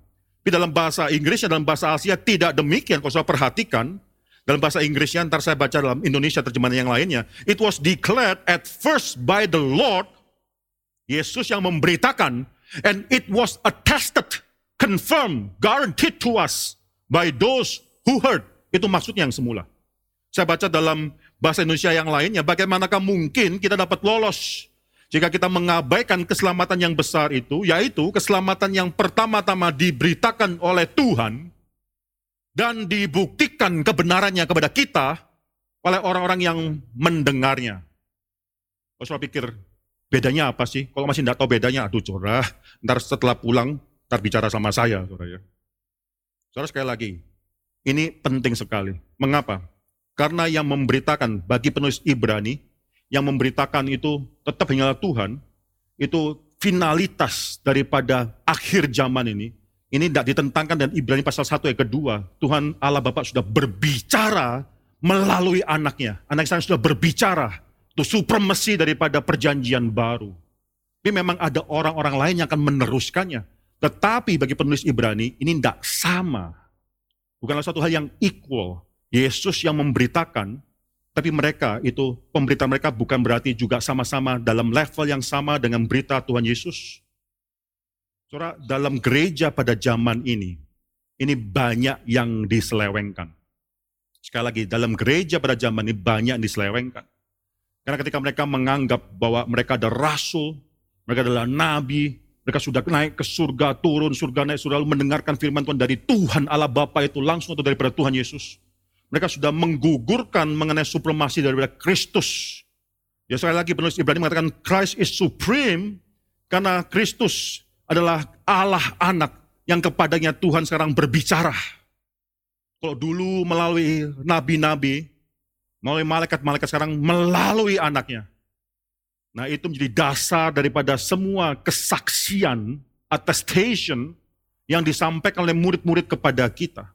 Tapi dalam bahasa Inggrisnya, dalam bahasa Asia tidak demikian. Kalau saya perhatikan, dalam bahasa Inggrisnya, ntar saya baca dalam Indonesia terjemahan yang lainnya. It was declared at first by the Lord Yesus yang memberitakan, and it was attested, confirmed, guaranteed to us by those who heard. Itu maksudnya yang semula. Saya baca dalam bahasa Indonesia yang lainnya, bagaimanakah mungkin kita dapat lolos jika kita mengabaikan keselamatan yang besar itu, yaitu keselamatan yang pertama-tama diberitakan oleh Tuhan dan dibuktikan kebenarannya kepada kita oleh orang-orang yang mendengarnya. Oh, saya pikir Bedanya apa sih? Kalau masih tidak tahu bedanya, aduh curah, ntar setelah pulang, ntar bicara sama saya. Saudara, ya. saudara sekali lagi, ini penting sekali. Mengapa? Karena yang memberitakan bagi penulis Ibrani, yang memberitakan itu tetap hanyalah Tuhan, itu finalitas daripada akhir zaman ini, ini tidak ditentangkan dan Ibrani pasal 1 ayat kedua, Tuhan Allah Bapak sudah berbicara melalui anaknya. Anak saya sudah berbicara itu supremasi daripada perjanjian baru. Tapi memang ada orang-orang lain yang akan meneruskannya. Tetapi bagi penulis Ibrani, ini tidak sama. Bukanlah satu hal yang equal. Yesus yang memberitakan, tapi mereka itu, pemberita mereka bukan berarti juga sama-sama dalam level yang sama dengan berita Tuhan Yesus. Saudara, dalam gereja pada zaman ini, ini banyak yang diselewengkan. Sekali lagi, dalam gereja pada zaman ini banyak yang diselewengkan. Karena ketika mereka menganggap bahwa mereka ada rasul, mereka adalah nabi, mereka sudah naik ke surga, turun, surga naik, sudah mendengarkan firman Tuhan dari Tuhan Allah Bapa itu langsung atau daripada Tuhan Yesus. Mereka sudah menggugurkan mengenai supremasi daripada Kristus. Ya sekali lagi penulis Ibrani mengatakan Christ is supreme karena Kristus adalah Allah anak yang kepadanya Tuhan sekarang berbicara. Kalau dulu melalui nabi-nabi, melalui malaikat-malaikat sekarang melalui anaknya. Nah itu menjadi dasar daripada semua kesaksian, attestation yang disampaikan oleh murid-murid kepada kita.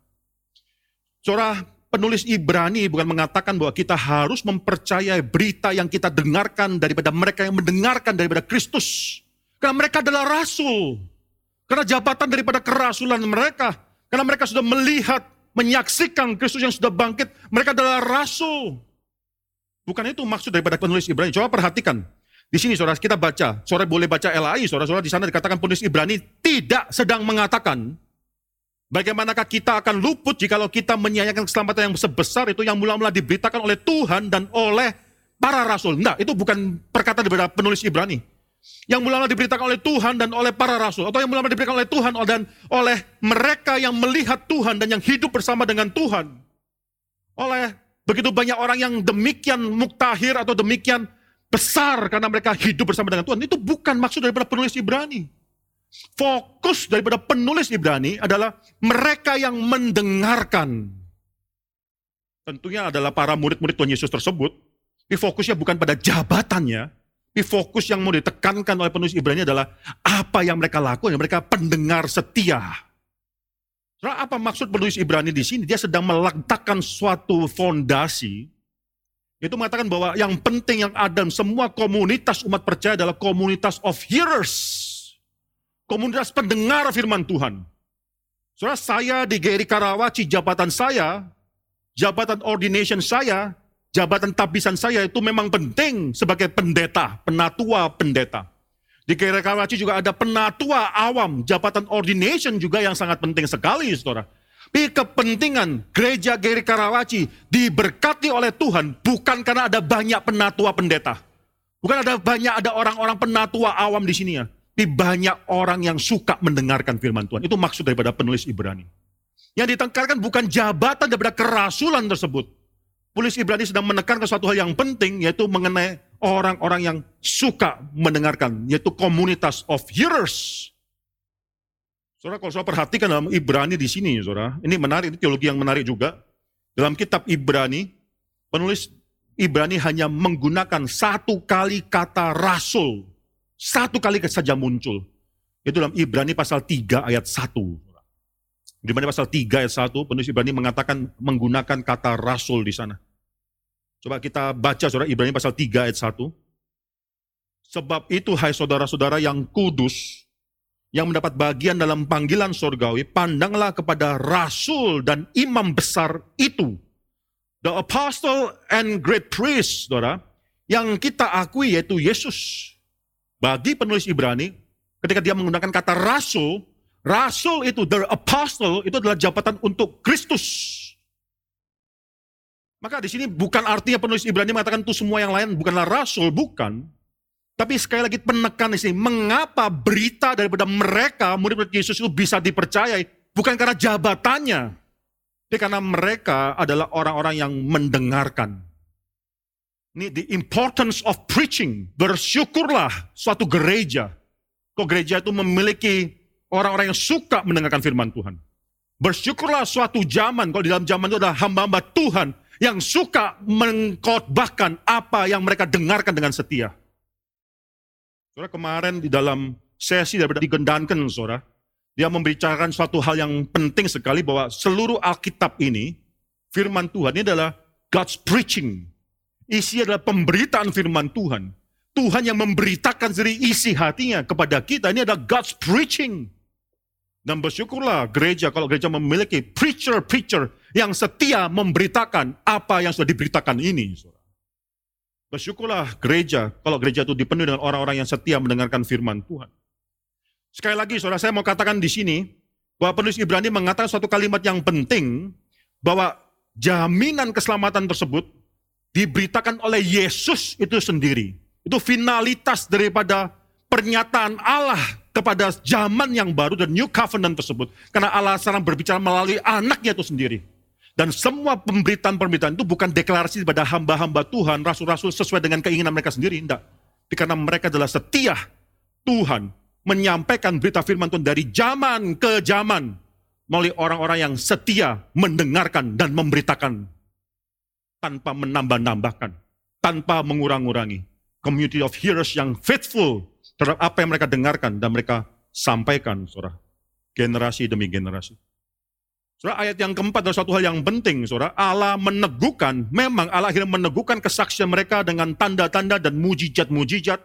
Saudara, penulis Ibrani bukan mengatakan bahwa kita harus mempercayai berita yang kita dengarkan daripada mereka yang mendengarkan daripada Kristus. Karena mereka adalah rasul. Karena jabatan daripada kerasulan mereka. Karena mereka sudah melihat menyaksikan Kristus yang sudah bangkit, mereka adalah rasul. Bukan itu maksud daripada penulis Ibrani. Coba perhatikan. Di sini saudara kita baca, saudara boleh baca LAI, saudara-saudara di sana dikatakan penulis Ibrani tidak sedang mengatakan bagaimanakah kita akan luput jikalau kita menyayangkan keselamatan yang sebesar itu yang mula-mula diberitakan oleh Tuhan dan oleh para rasul. Enggak, itu bukan perkataan daripada penulis Ibrani yang mula-mula diberitakan oleh Tuhan dan oleh para rasul, atau yang mula-mula diberitakan oleh Tuhan dan oleh mereka yang melihat Tuhan dan yang hidup bersama dengan Tuhan. Oleh begitu banyak orang yang demikian muktahir atau demikian besar karena mereka hidup bersama dengan Tuhan. Itu bukan maksud daripada penulis Ibrani. Fokus daripada penulis Ibrani adalah mereka yang mendengarkan. Tentunya adalah para murid-murid Tuhan Yesus tersebut. Tapi fokusnya bukan pada jabatannya, tapi fokus yang mau ditekankan oleh penulis Ibrani adalah apa yang mereka lakukan, mereka pendengar setia. Soalnya apa maksud penulis Ibrani di sini? Dia sedang meletakkan suatu fondasi, itu mengatakan bahwa yang penting yang ada semua komunitas umat percaya adalah komunitas of hearers. Komunitas pendengar firman Tuhan. Soalnya saya di GRI Karawaci, jabatan saya, jabatan ordination saya, jabatan tabisan saya itu memang penting sebagai pendeta, penatua pendeta. Di Karawaci juga ada penatua awam, jabatan ordination juga yang sangat penting sekali, saudara. Tapi kepentingan gereja Geri Karawaci diberkati oleh Tuhan bukan karena ada banyak penatua pendeta. Bukan ada banyak ada orang-orang penatua awam di sini ya. Tapi banyak orang yang suka mendengarkan firman Tuhan. Itu maksud daripada penulis Ibrani. Yang ditengkarkan bukan jabatan daripada kerasulan tersebut. Penulis Ibrani sedang menekankan suatu hal yang penting, yaitu mengenai orang-orang yang suka mendengarkan, yaitu komunitas of hearers. Saudara, kalau saudara perhatikan dalam Ibrani di sini, saudara, ini menarik, ini teologi yang menarik juga. Dalam kitab Ibrani, penulis Ibrani hanya menggunakan satu kali kata rasul. Satu kali saja muncul. Itu dalam Ibrani pasal 3 ayat 1. Di mana pasal 3 ayat 1, penulis Ibrani mengatakan menggunakan kata rasul di sana. Coba kita baca saudara Ibrani pasal 3 ayat 1. Sebab itu hai saudara-saudara yang kudus, yang mendapat bagian dalam panggilan sorgawi, pandanglah kepada rasul dan imam besar itu. The apostle and great priest, saudara, yang kita akui yaitu Yesus. Bagi penulis Ibrani, ketika dia menggunakan kata rasul, rasul itu, the apostle, itu adalah jabatan untuk Kristus. Maka di sini bukan artinya penulis Ibrani mengatakan itu semua yang lain bukanlah rasul, bukan. Tapi sekali lagi penekan di sini, mengapa berita daripada mereka, murid-murid Yesus itu bisa dipercayai? Bukan karena jabatannya, tapi karena mereka adalah orang-orang yang mendengarkan. Ini the importance of preaching. Bersyukurlah suatu gereja. Kok gereja itu memiliki orang-orang yang suka mendengarkan firman Tuhan. Bersyukurlah suatu zaman, kalau di dalam zaman itu adalah hamba-hamba Tuhan yang suka mengkhotbahkan apa yang mereka dengarkan dengan setia. Saudara kemarin di dalam sesi daripada digendankan saudara, dia membicarakan suatu hal yang penting sekali bahwa seluruh Alkitab ini, firman Tuhan ini adalah God's preaching. Isi adalah pemberitaan firman Tuhan. Tuhan yang memberitakan dari isi hatinya kepada kita, ini adalah God's preaching. Dan bersyukurlah gereja kalau gereja memiliki preacher-preacher yang setia memberitakan apa yang sudah diberitakan ini. Bersyukurlah gereja, kalau gereja itu dipenuhi dengan orang-orang yang setia mendengarkan firman Tuhan. Sekali lagi, saudara, saya mau katakan di sini, bahwa penulis Ibrani mengatakan suatu kalimat yang penting, bahwa jaminan keselamatan tersebut diberitakan oleh Yesus itu sendiri. Itu finalitas daripada pernyataan Allah kepada zaman yang baru dan New Covenant tersebut. Karena Allah sekarang berbicara melalui anaknya itu sendiri. Dan semua pemberitaan-pemberitaan itu bukan deklarasi kepada hamba-hamba Tuhan, rasul-rasul sesuai dengan keinginan mereka sendiri. Tidak. Karena mereka adalah setia Tuhan menyampaikan berita firman Tuhan dari zaman ke zaman melalui orang-orang yang setia mendengarkan dan memberitakan tanpa menambah-nambahkan, tanpa mengurang-urangi. Community of hearers yang faithful terhadap apa yang mereka dengarkan dan mereka sampaikan, saudara. Generasi demi generasi. Saudara, ayat yang keempat adalah suatu hal yang penting, saudara. Allah meneguhkan, memang Allah akhirnya meneguhkan kesaksian mereka dengan tanda-tanda dan mujizat-mujizat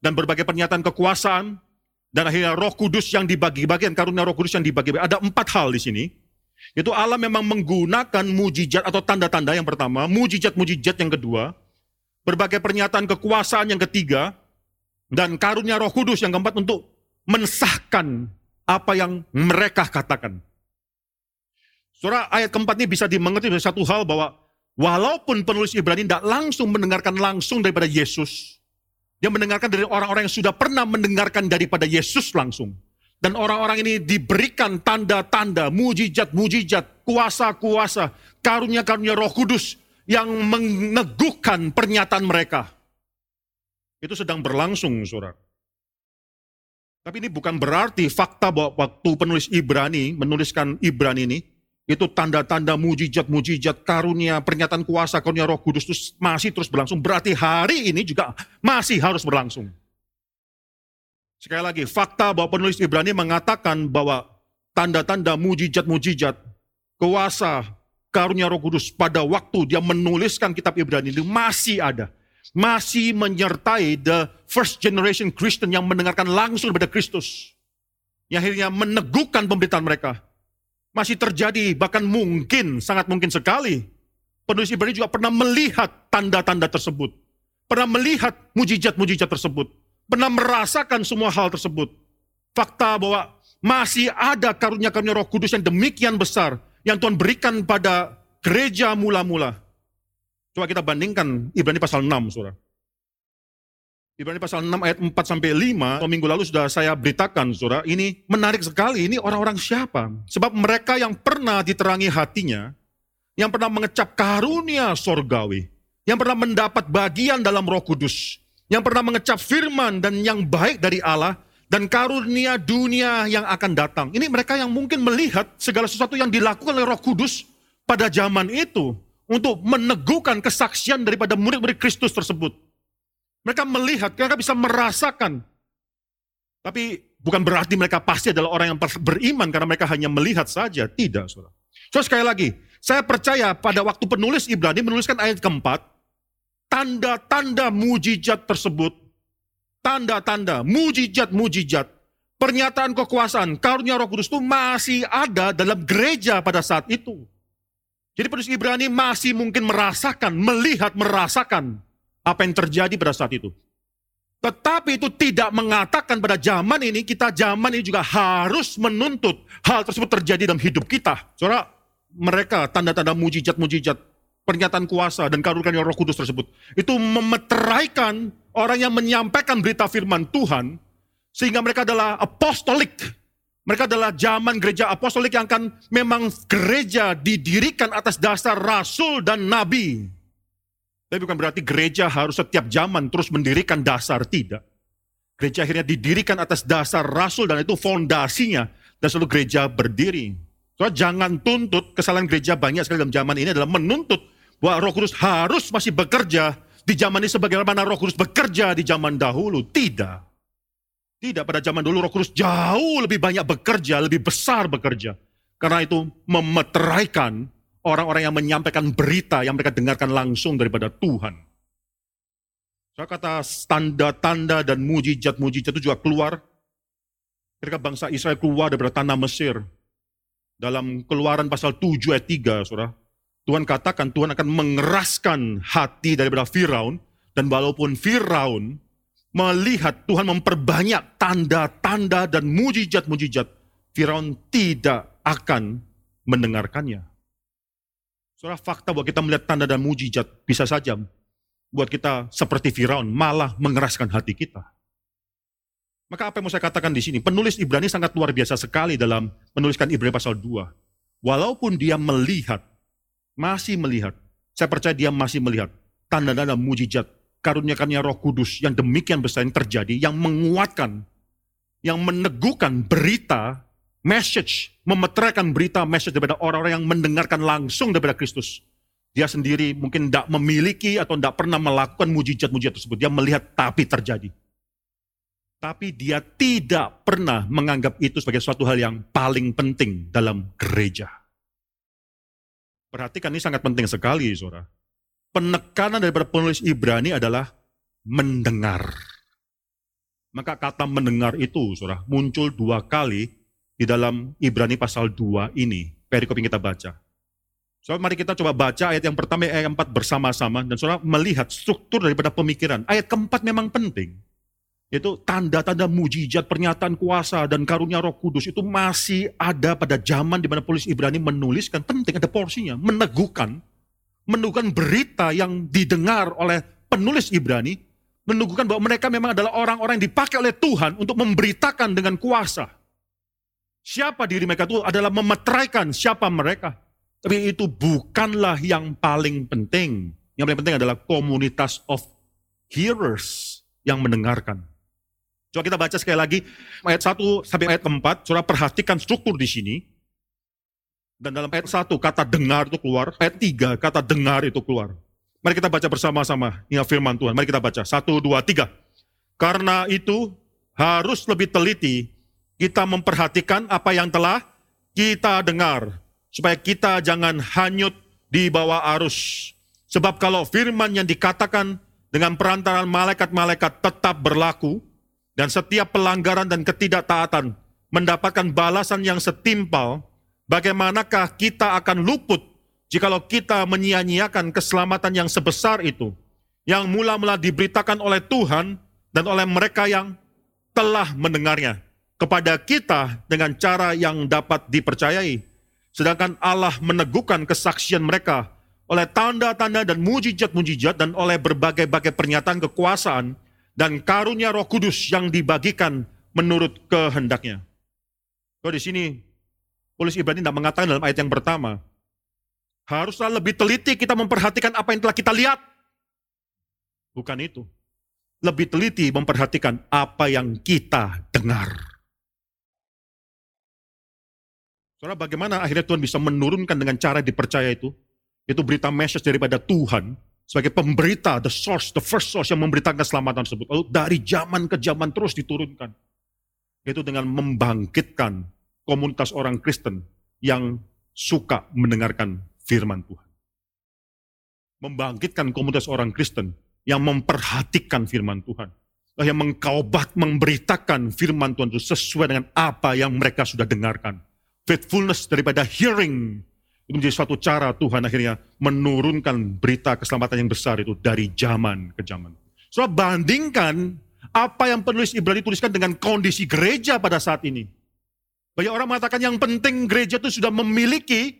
dan berbagai pernyataan kekuasaan dan akhirnya Roh Kudus yang dibagi-bagikan, karunia Roh Kudus yang dibagi Ada empat hal di sini. Itu Allah memang menggunakan mujizat atau tanda-tanda yang pertama, mujizat-mujizat yang kedua, berbagai pernyataan kekuasaan yang ketiga, dan karunia Roh Kudus yang keempat untuk mensahkan apa yang mereka katakan. Saudara, ayat keempat ini bisa dimengerti dari satu hal bahwa walaupun penulis Ibrani tidak langsung mendengarkan langsung daripada Yesus, dia mendengarkan dari orang-orang yang sudah pernah mendengarkan daripada Yesus langsung. Dan orang-orang ini diberikan tanda-tanda, mujizat-mujizat, kuasa-kuasa, karunia-karunia roh kudus yang meneguhkan pernyataan mereka. Itu sedang berlangsung, saudara. Tapi ini bukan berarti fakta bahwa waktu penulis Ibrani, menuliskan Ibrani ini, itu tanda-tanda mujizat-mujizat karunia, pernyataan kuasa, karunia roh kudus itu masih terus berlangsung. Berarti hari ini juga masih harus berlangsung. Sekali lagi, fakta bahwa penulis Ibrani mengatakan bahwa tanda-tanda mujizat-mujizat, kuasa, karunia roh kudus pada waktu dia menuliskan kitab Ibrani itu masih ada. Masih menyertai the first generation Christian yang mendengarkan langsung daripada Kristus. Yang akhirnya meneguhkan pemberitaan mereka masih terjadi, bahkan mungkin, sangat mungkin sekali. Penulis Ibrani juga pernah melihat tanda-tanda tersebut. Pernah melihat mujizat-mujizat tersebut. Pernah merasakan semua hal tersebut. Fakta bahwa masih ada karunia-karunia roh kudus yang demikian besar. Yang Tuhan berikan pada gereja mula-mula. Coba kita bandingkan Ibrani pasal 6, saudara. Ibrani pasal 6 ayat 4 sampai 5, minggu lalu sudah saya beritakan, Saudara, ini menarik sekali. Ini orang-orang siapa? Sebab mereka yang pernah diterangi hatinya, yang pernah mengecap karunia sorgawi, yang pernah mendapat bagian dalam Roh Kudus, yang pernah mengecap firman dan yang baik dari Allah dan karunia dunia yang akan datang. Ini mereka yang mungkin melihat segala sesuatu yang dilakukan oleh Roh Kudus pada zaman itu untuk meneguhkan kesaksian daripada murid-murid Kristus tersebut. Mereka melihat, mereka bisa merasakan. Tapi bukan berarti mereka pasti adalah orang yang beriman karena mereka hanya melihat saja. Tidak, saudara. So sekali lagi, saya percaya pada waktu penulis Ibrani menuliskan ayat keempat, tanda-tanda mujizat tersebut tanda-tanda, mujizat-mujizat, pernyataan kekuasaan, karunia Roh Kudus itu masih ada dalam gereja pada saat itu. Jadi penulis Ibrani masih mungkin merasakan, melihat, merasakan apa yang terjadi pada saat itu. Tetapi itu tidak mengatakan pada zaman ini, kita zaman ini juga harus menuntut hal tersebut terjadi dalam hidup kita. Saudara, mereka tanda-tanda mujizat-mujizat, pernyataan kuasa dan karunia roh kudus tersebut, itu memeteraikan orang yang menyampaikan berita firman Tuhan, sehingga mereka adalah apostolik. Mereka adalah zaman gereja apostolik yang akan memang gereja didirikan atas dasar rasul dan nabi. Tapi bukan berarti gereja harus setiap zaman terus mendirikan dasar, tidak. Gereja akhirnya didirikan atas dasar rasul dan itu fondasinya. Dan selalu gereja berdiri. So, jangan tuntut kesalahan gereja banyak sekali dalam zaman ini adalah menuntut bahwa roh kudus harus masih bekerja di zaman ini sebagaimana roh kudus bekerja di zaman dahulu. Tidak. Tidak, pada zaman dulu roh kudus jauh lebih banyak bekerja, lebih besar bekerja. Karena itu memeteraikan orang-orang yang menyampaikan berita yang mereka dengarkan langsung daripada Tuhan. Saya kata tanda-tanda dan mujizat-mujizat itu juga keluar ketika bangsa Israel keluar daripada tanah Mesir. Dalam keluaran pasal 7 ayat 3, saudara. Tuhan katakan Tuhan akan mengeraskan hati daripada Firaun dan walaupun Firaun melihat Tuhan memperbanyak tanda-tanda dan mujizat-mujizat, Firaun tidak akan mendengarkannya. Soalnya fakta buat kita melihat tanda dan mujizat bisa saja buat kita seperti Firaun malah mengeraskan hati kita. Maka apa yang mau saya katakan di sini? Penulis Ibrani sangat luar biasa sekali dalam menuliskan Ibrani pasal 2. Walaupun dia melihat masih melihat. Saya percaya dia masih melihat tanda-tanda mujizat karunia-karunia Roh Kudus yang demikian besar yang terjadi yang menguatkan yang meneguhkan berita message memeteraikan berita message daripada orang-orang yang mendengarkan langsung daripada Kristus. Dia sendiri mungkin tidak memiliki atau tidak pernah melakukan mujizat-mujizat tersebut. Dia melihat tapi terjadi. Tapi dia tidak pernah menganggap itu sebagai suatu hal yang paling penting dalam gereja. Perhatikan ini sangat penting sekali, saudara. Penekanan daripada penulis Ibrani adalah mendengar. Maka kata mendengar itu, saudara, muncul dua kali di dalam Ibrani pasal 2 ini, perikop yang kita baca. So, mari kita coba baca ayat yang pertama, ayat yang keempat bersama-sama, dan saudara melihat struktur daripada pemikiran. Ayat keempat memang penting. Itu tanda-tanda mujizat, pernyataan kuasa, dan karunia roh kudus itu masih ada pada zaman di mana polis Ibrani menuliskan, penting ada porsinya, meneguhkan, meneguhkan berita yang didengar oleh penulis Ibrani, meneguhkan bahwa mereka memang adalah orang-orang yang dipakai oleh Tuhan untuk memberitakan dengan kuasa. Siapa diri mereka itu adalah memeteraikan siapa mereka. Tapi itu bukanlah yang paling penting. Yang paling penting adalah komunitas of hearers yang mendengarkan. Coba kita baca sekali lagi ayat 1 sampai ayat 4. Saudara perhatikan struktur di sini. Dan dalam ayat 1 kata dengar itu keluar. Ayat 3 kata dengar itu keluar. Mari kita baca bersama-sama. Ini firman Tuhan. Mari kita baca. 1, 2, 3. Karena itu harus lebih teliti kita memperhatikan apa yang telah kita dengar. Supaya kita jangan hanyut di bawah arus. Sebab kalau firman yang dikatakan dengan perantaran malaikat-malaikat tetap berlaku, dan setiap pelanggaran dan ketidaktaatan mendapatkan balasan yang setimpal, bagaimanakah kita akan luput jikalau kita menyia-nyiakan keselamatan yang sebesar itu, yang mula-mula diberitakan oleh Tuhan dan oleh mereka yang telah mendengarnya kepada kita dengan cara yang dapat dipercayai. Sedangkan Allah meneguhkan kesaksian mereka oleh tanda-tanda dan mujizat-mujizat dan oleh berbagai-bagai pernyataan kekuasaan dan karunia Roh Kudus yang dibagikan menurut kehendaknya. Kalau di sini Polis Ibrani tidak mengatakan dalam ayat yang pertama, haruslah lebih teliti kita memperhatikan apa yang telah kita lihat. Bukan itu. lebih teliti memperhatikan apa yang kita dengar. Saudara, bagaimana akhirnya Tuhan bisa menurunkan dengan cara dipercaya itu? Itu berita message daripada Tuhan sebagai pemberita, the source, the first source yang memberitakan keselamatan tersebut. Lalu dari zaman ke zaman terus diturunkan. Itu dengan membangkitkan komunitas orang Kristen yang suka mendengarkan firman Tuhan. Membangkitkan komunitas orang Kristen yang memperhatikan firman Tuhan. Yang mengkaubat, memberitakan firman Tuhan itu sesuai dengan apa yang mereka sudah dengarkan. Faithfulness daripada hearing itu menjadi suatu cara Tuhan akhirnya menurunkan berita keselamatan yang besar itu dari zaman ke zaman. So bandingkan apa yang penulis Ibrani tuliskan dengan kondisi gereja pada saat ini. Banyak orang mengatakan yang penting gereja itu sudah memiliki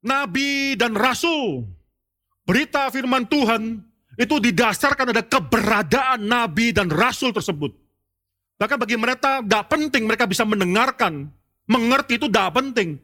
nabi dan rasul. Berita firman Tuhan itu didasarkan ada keberadaan nabi dan rasul tersebut. Bahkan bagi mereka tidak penting mereka bisa mendengarkan, mengerti itu tidak penting.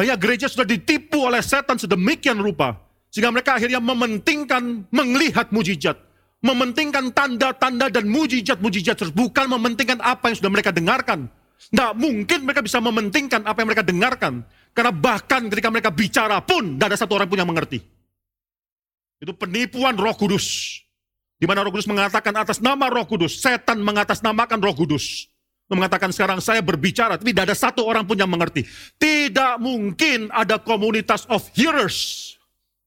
Banyak gereja sudah ditipu oleh setan sedemikian rupa. Sehingga mereka akhirnya mementingkan melihat mujizat. Mementingkan tanda-tanda dan mujizat-mujizat. Bukan mementingkan apa yang sudah mereka dengarkan. Tidak mungkin mereka bisa mementingkan apa yang mereka dengarkan. Karena bahkan ketika mereka bicara pun, tidak ada satu orang pun yang mengerti. Itu penipuan roh kudus. Di mana roh kudus mengatakan atas nama roh kudus, setan mengatasnamakan roh kudus mengatakan sekarang saya berbicara, tapi tidak ada satu orang pun yang mengerti. Tidak mungkin ada komunitas of hearers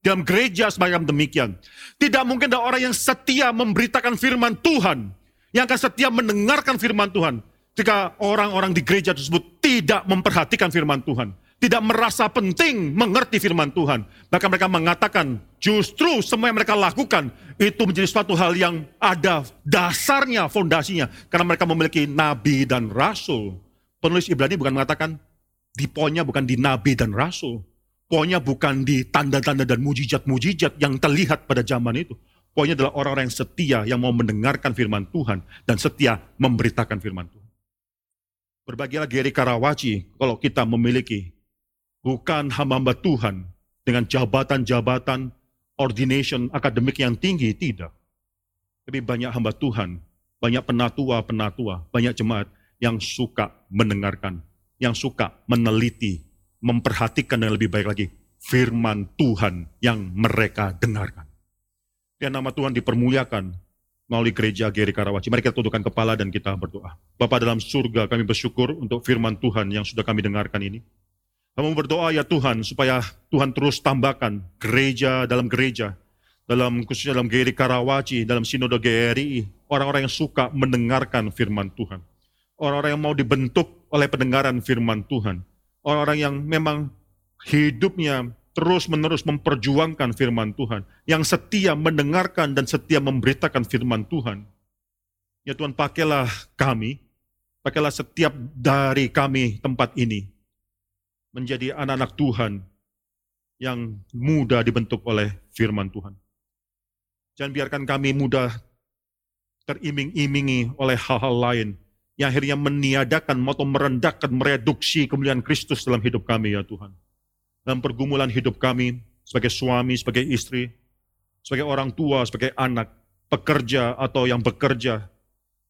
dalam gereja semacam demikian. Tidak mungkin ada orang yang setia memberitakan firman Tuhan, yang akan setia mendengarkan firman Tuhan. Jika orang-orang di gereja tersebut tidak memperhatikan firman Tuhan tidak merasa penting mengerti firman Tuhan. Bahkan mereka mengatakan justru semua yang mereka lakukan itu menjadi suatu hal yang ada dasarnya, fondasinya. Karena mereka memiliki nabi dan rasul. Penulis Ibrani bukan mengatakan di poinnya bukan di nabi dan rasul. Poinnya bukan di tanda-tanda dan mujizat-mujizat yang terlihat pada zaman itu. Poinnya adalah orang-orang yang setia yang mau mendengarkan firman Tuhan dan setia memberitakan firman Tuhan. Berbagilah Geri Karawaci kalau kita memiliki bukan hamba-hamba Tuhan dengan jabatan-jabatan ordination akademik yang tinggi, tidak. Tapi banyak hamba Tuhan, banyak penatua-penatua, banyak jemaat yang suka mendengarkan, yang suka meneliti, memperhatikan dengan lebih baik lagi firman Tuhan yang mereka dengarkan. Dan nama Tuhan dipermuliakan melalui gereja Geri Karawaci. Mari kita tundukkan kepala dan kita berdoa. Bapak dalam surga kami bersyukur untuk firman Tuhan yang sudah kami dengarkan ini. Kamu berdoa ya Tuhan supaya Tuhan terus tambahkan gereja dalam gereja, dalam khususnya dalam GRI Karawaci, dalam Sinode GRI, orang-orang yang suka mendengarkan firman Tuhan. Orang-orang yang mau dibentuk oleh pendengaran firman Tuhan. Orang-orang yang memang hidupnya terus-menerus memperjuangkan firman Tuhan. Yang setia mendengarkan dan setia memberitakan firman Tuhan. Ya Tuhan pakailah kami, pakailah setiap dari kami tempat ini menjadi anak-anak Tuhan yang mudah dibentuk oleh firman Tuhan. Jangan biarkan kami mudah teriming-imingi oleh hal-hal lain yang akhirnya meniadakan atau merendahkan, mereduksi kemuliaan Kristus dalam hidup kami ya Tuhan. Dalam pergumulan hidup kami sebagai suami, sebagai istri, sebagai orang tua, sebagai anak, pekerja atau yang bekerja,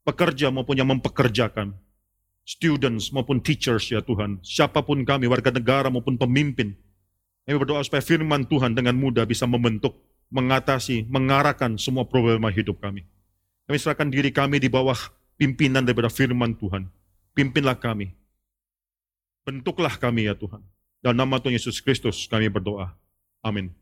pekerja maupun yang mempekerjakan students maupun teachers ya Tuhan, siapa pun kami, warga negara maupun pemimpin. Kami berdoa supaya firman Tuhan dengan mudah bisa membentuk, mengatasi, mengarahkan semua problema hidup kami. Kami serahkan diri kami di bawah pimpinan daripada firman Tuhan. Pimpinlah kami. Bentuklah kami ya Tuhan. Dalam nama Tuhan Yesus Kristus kami berdoa. Amin.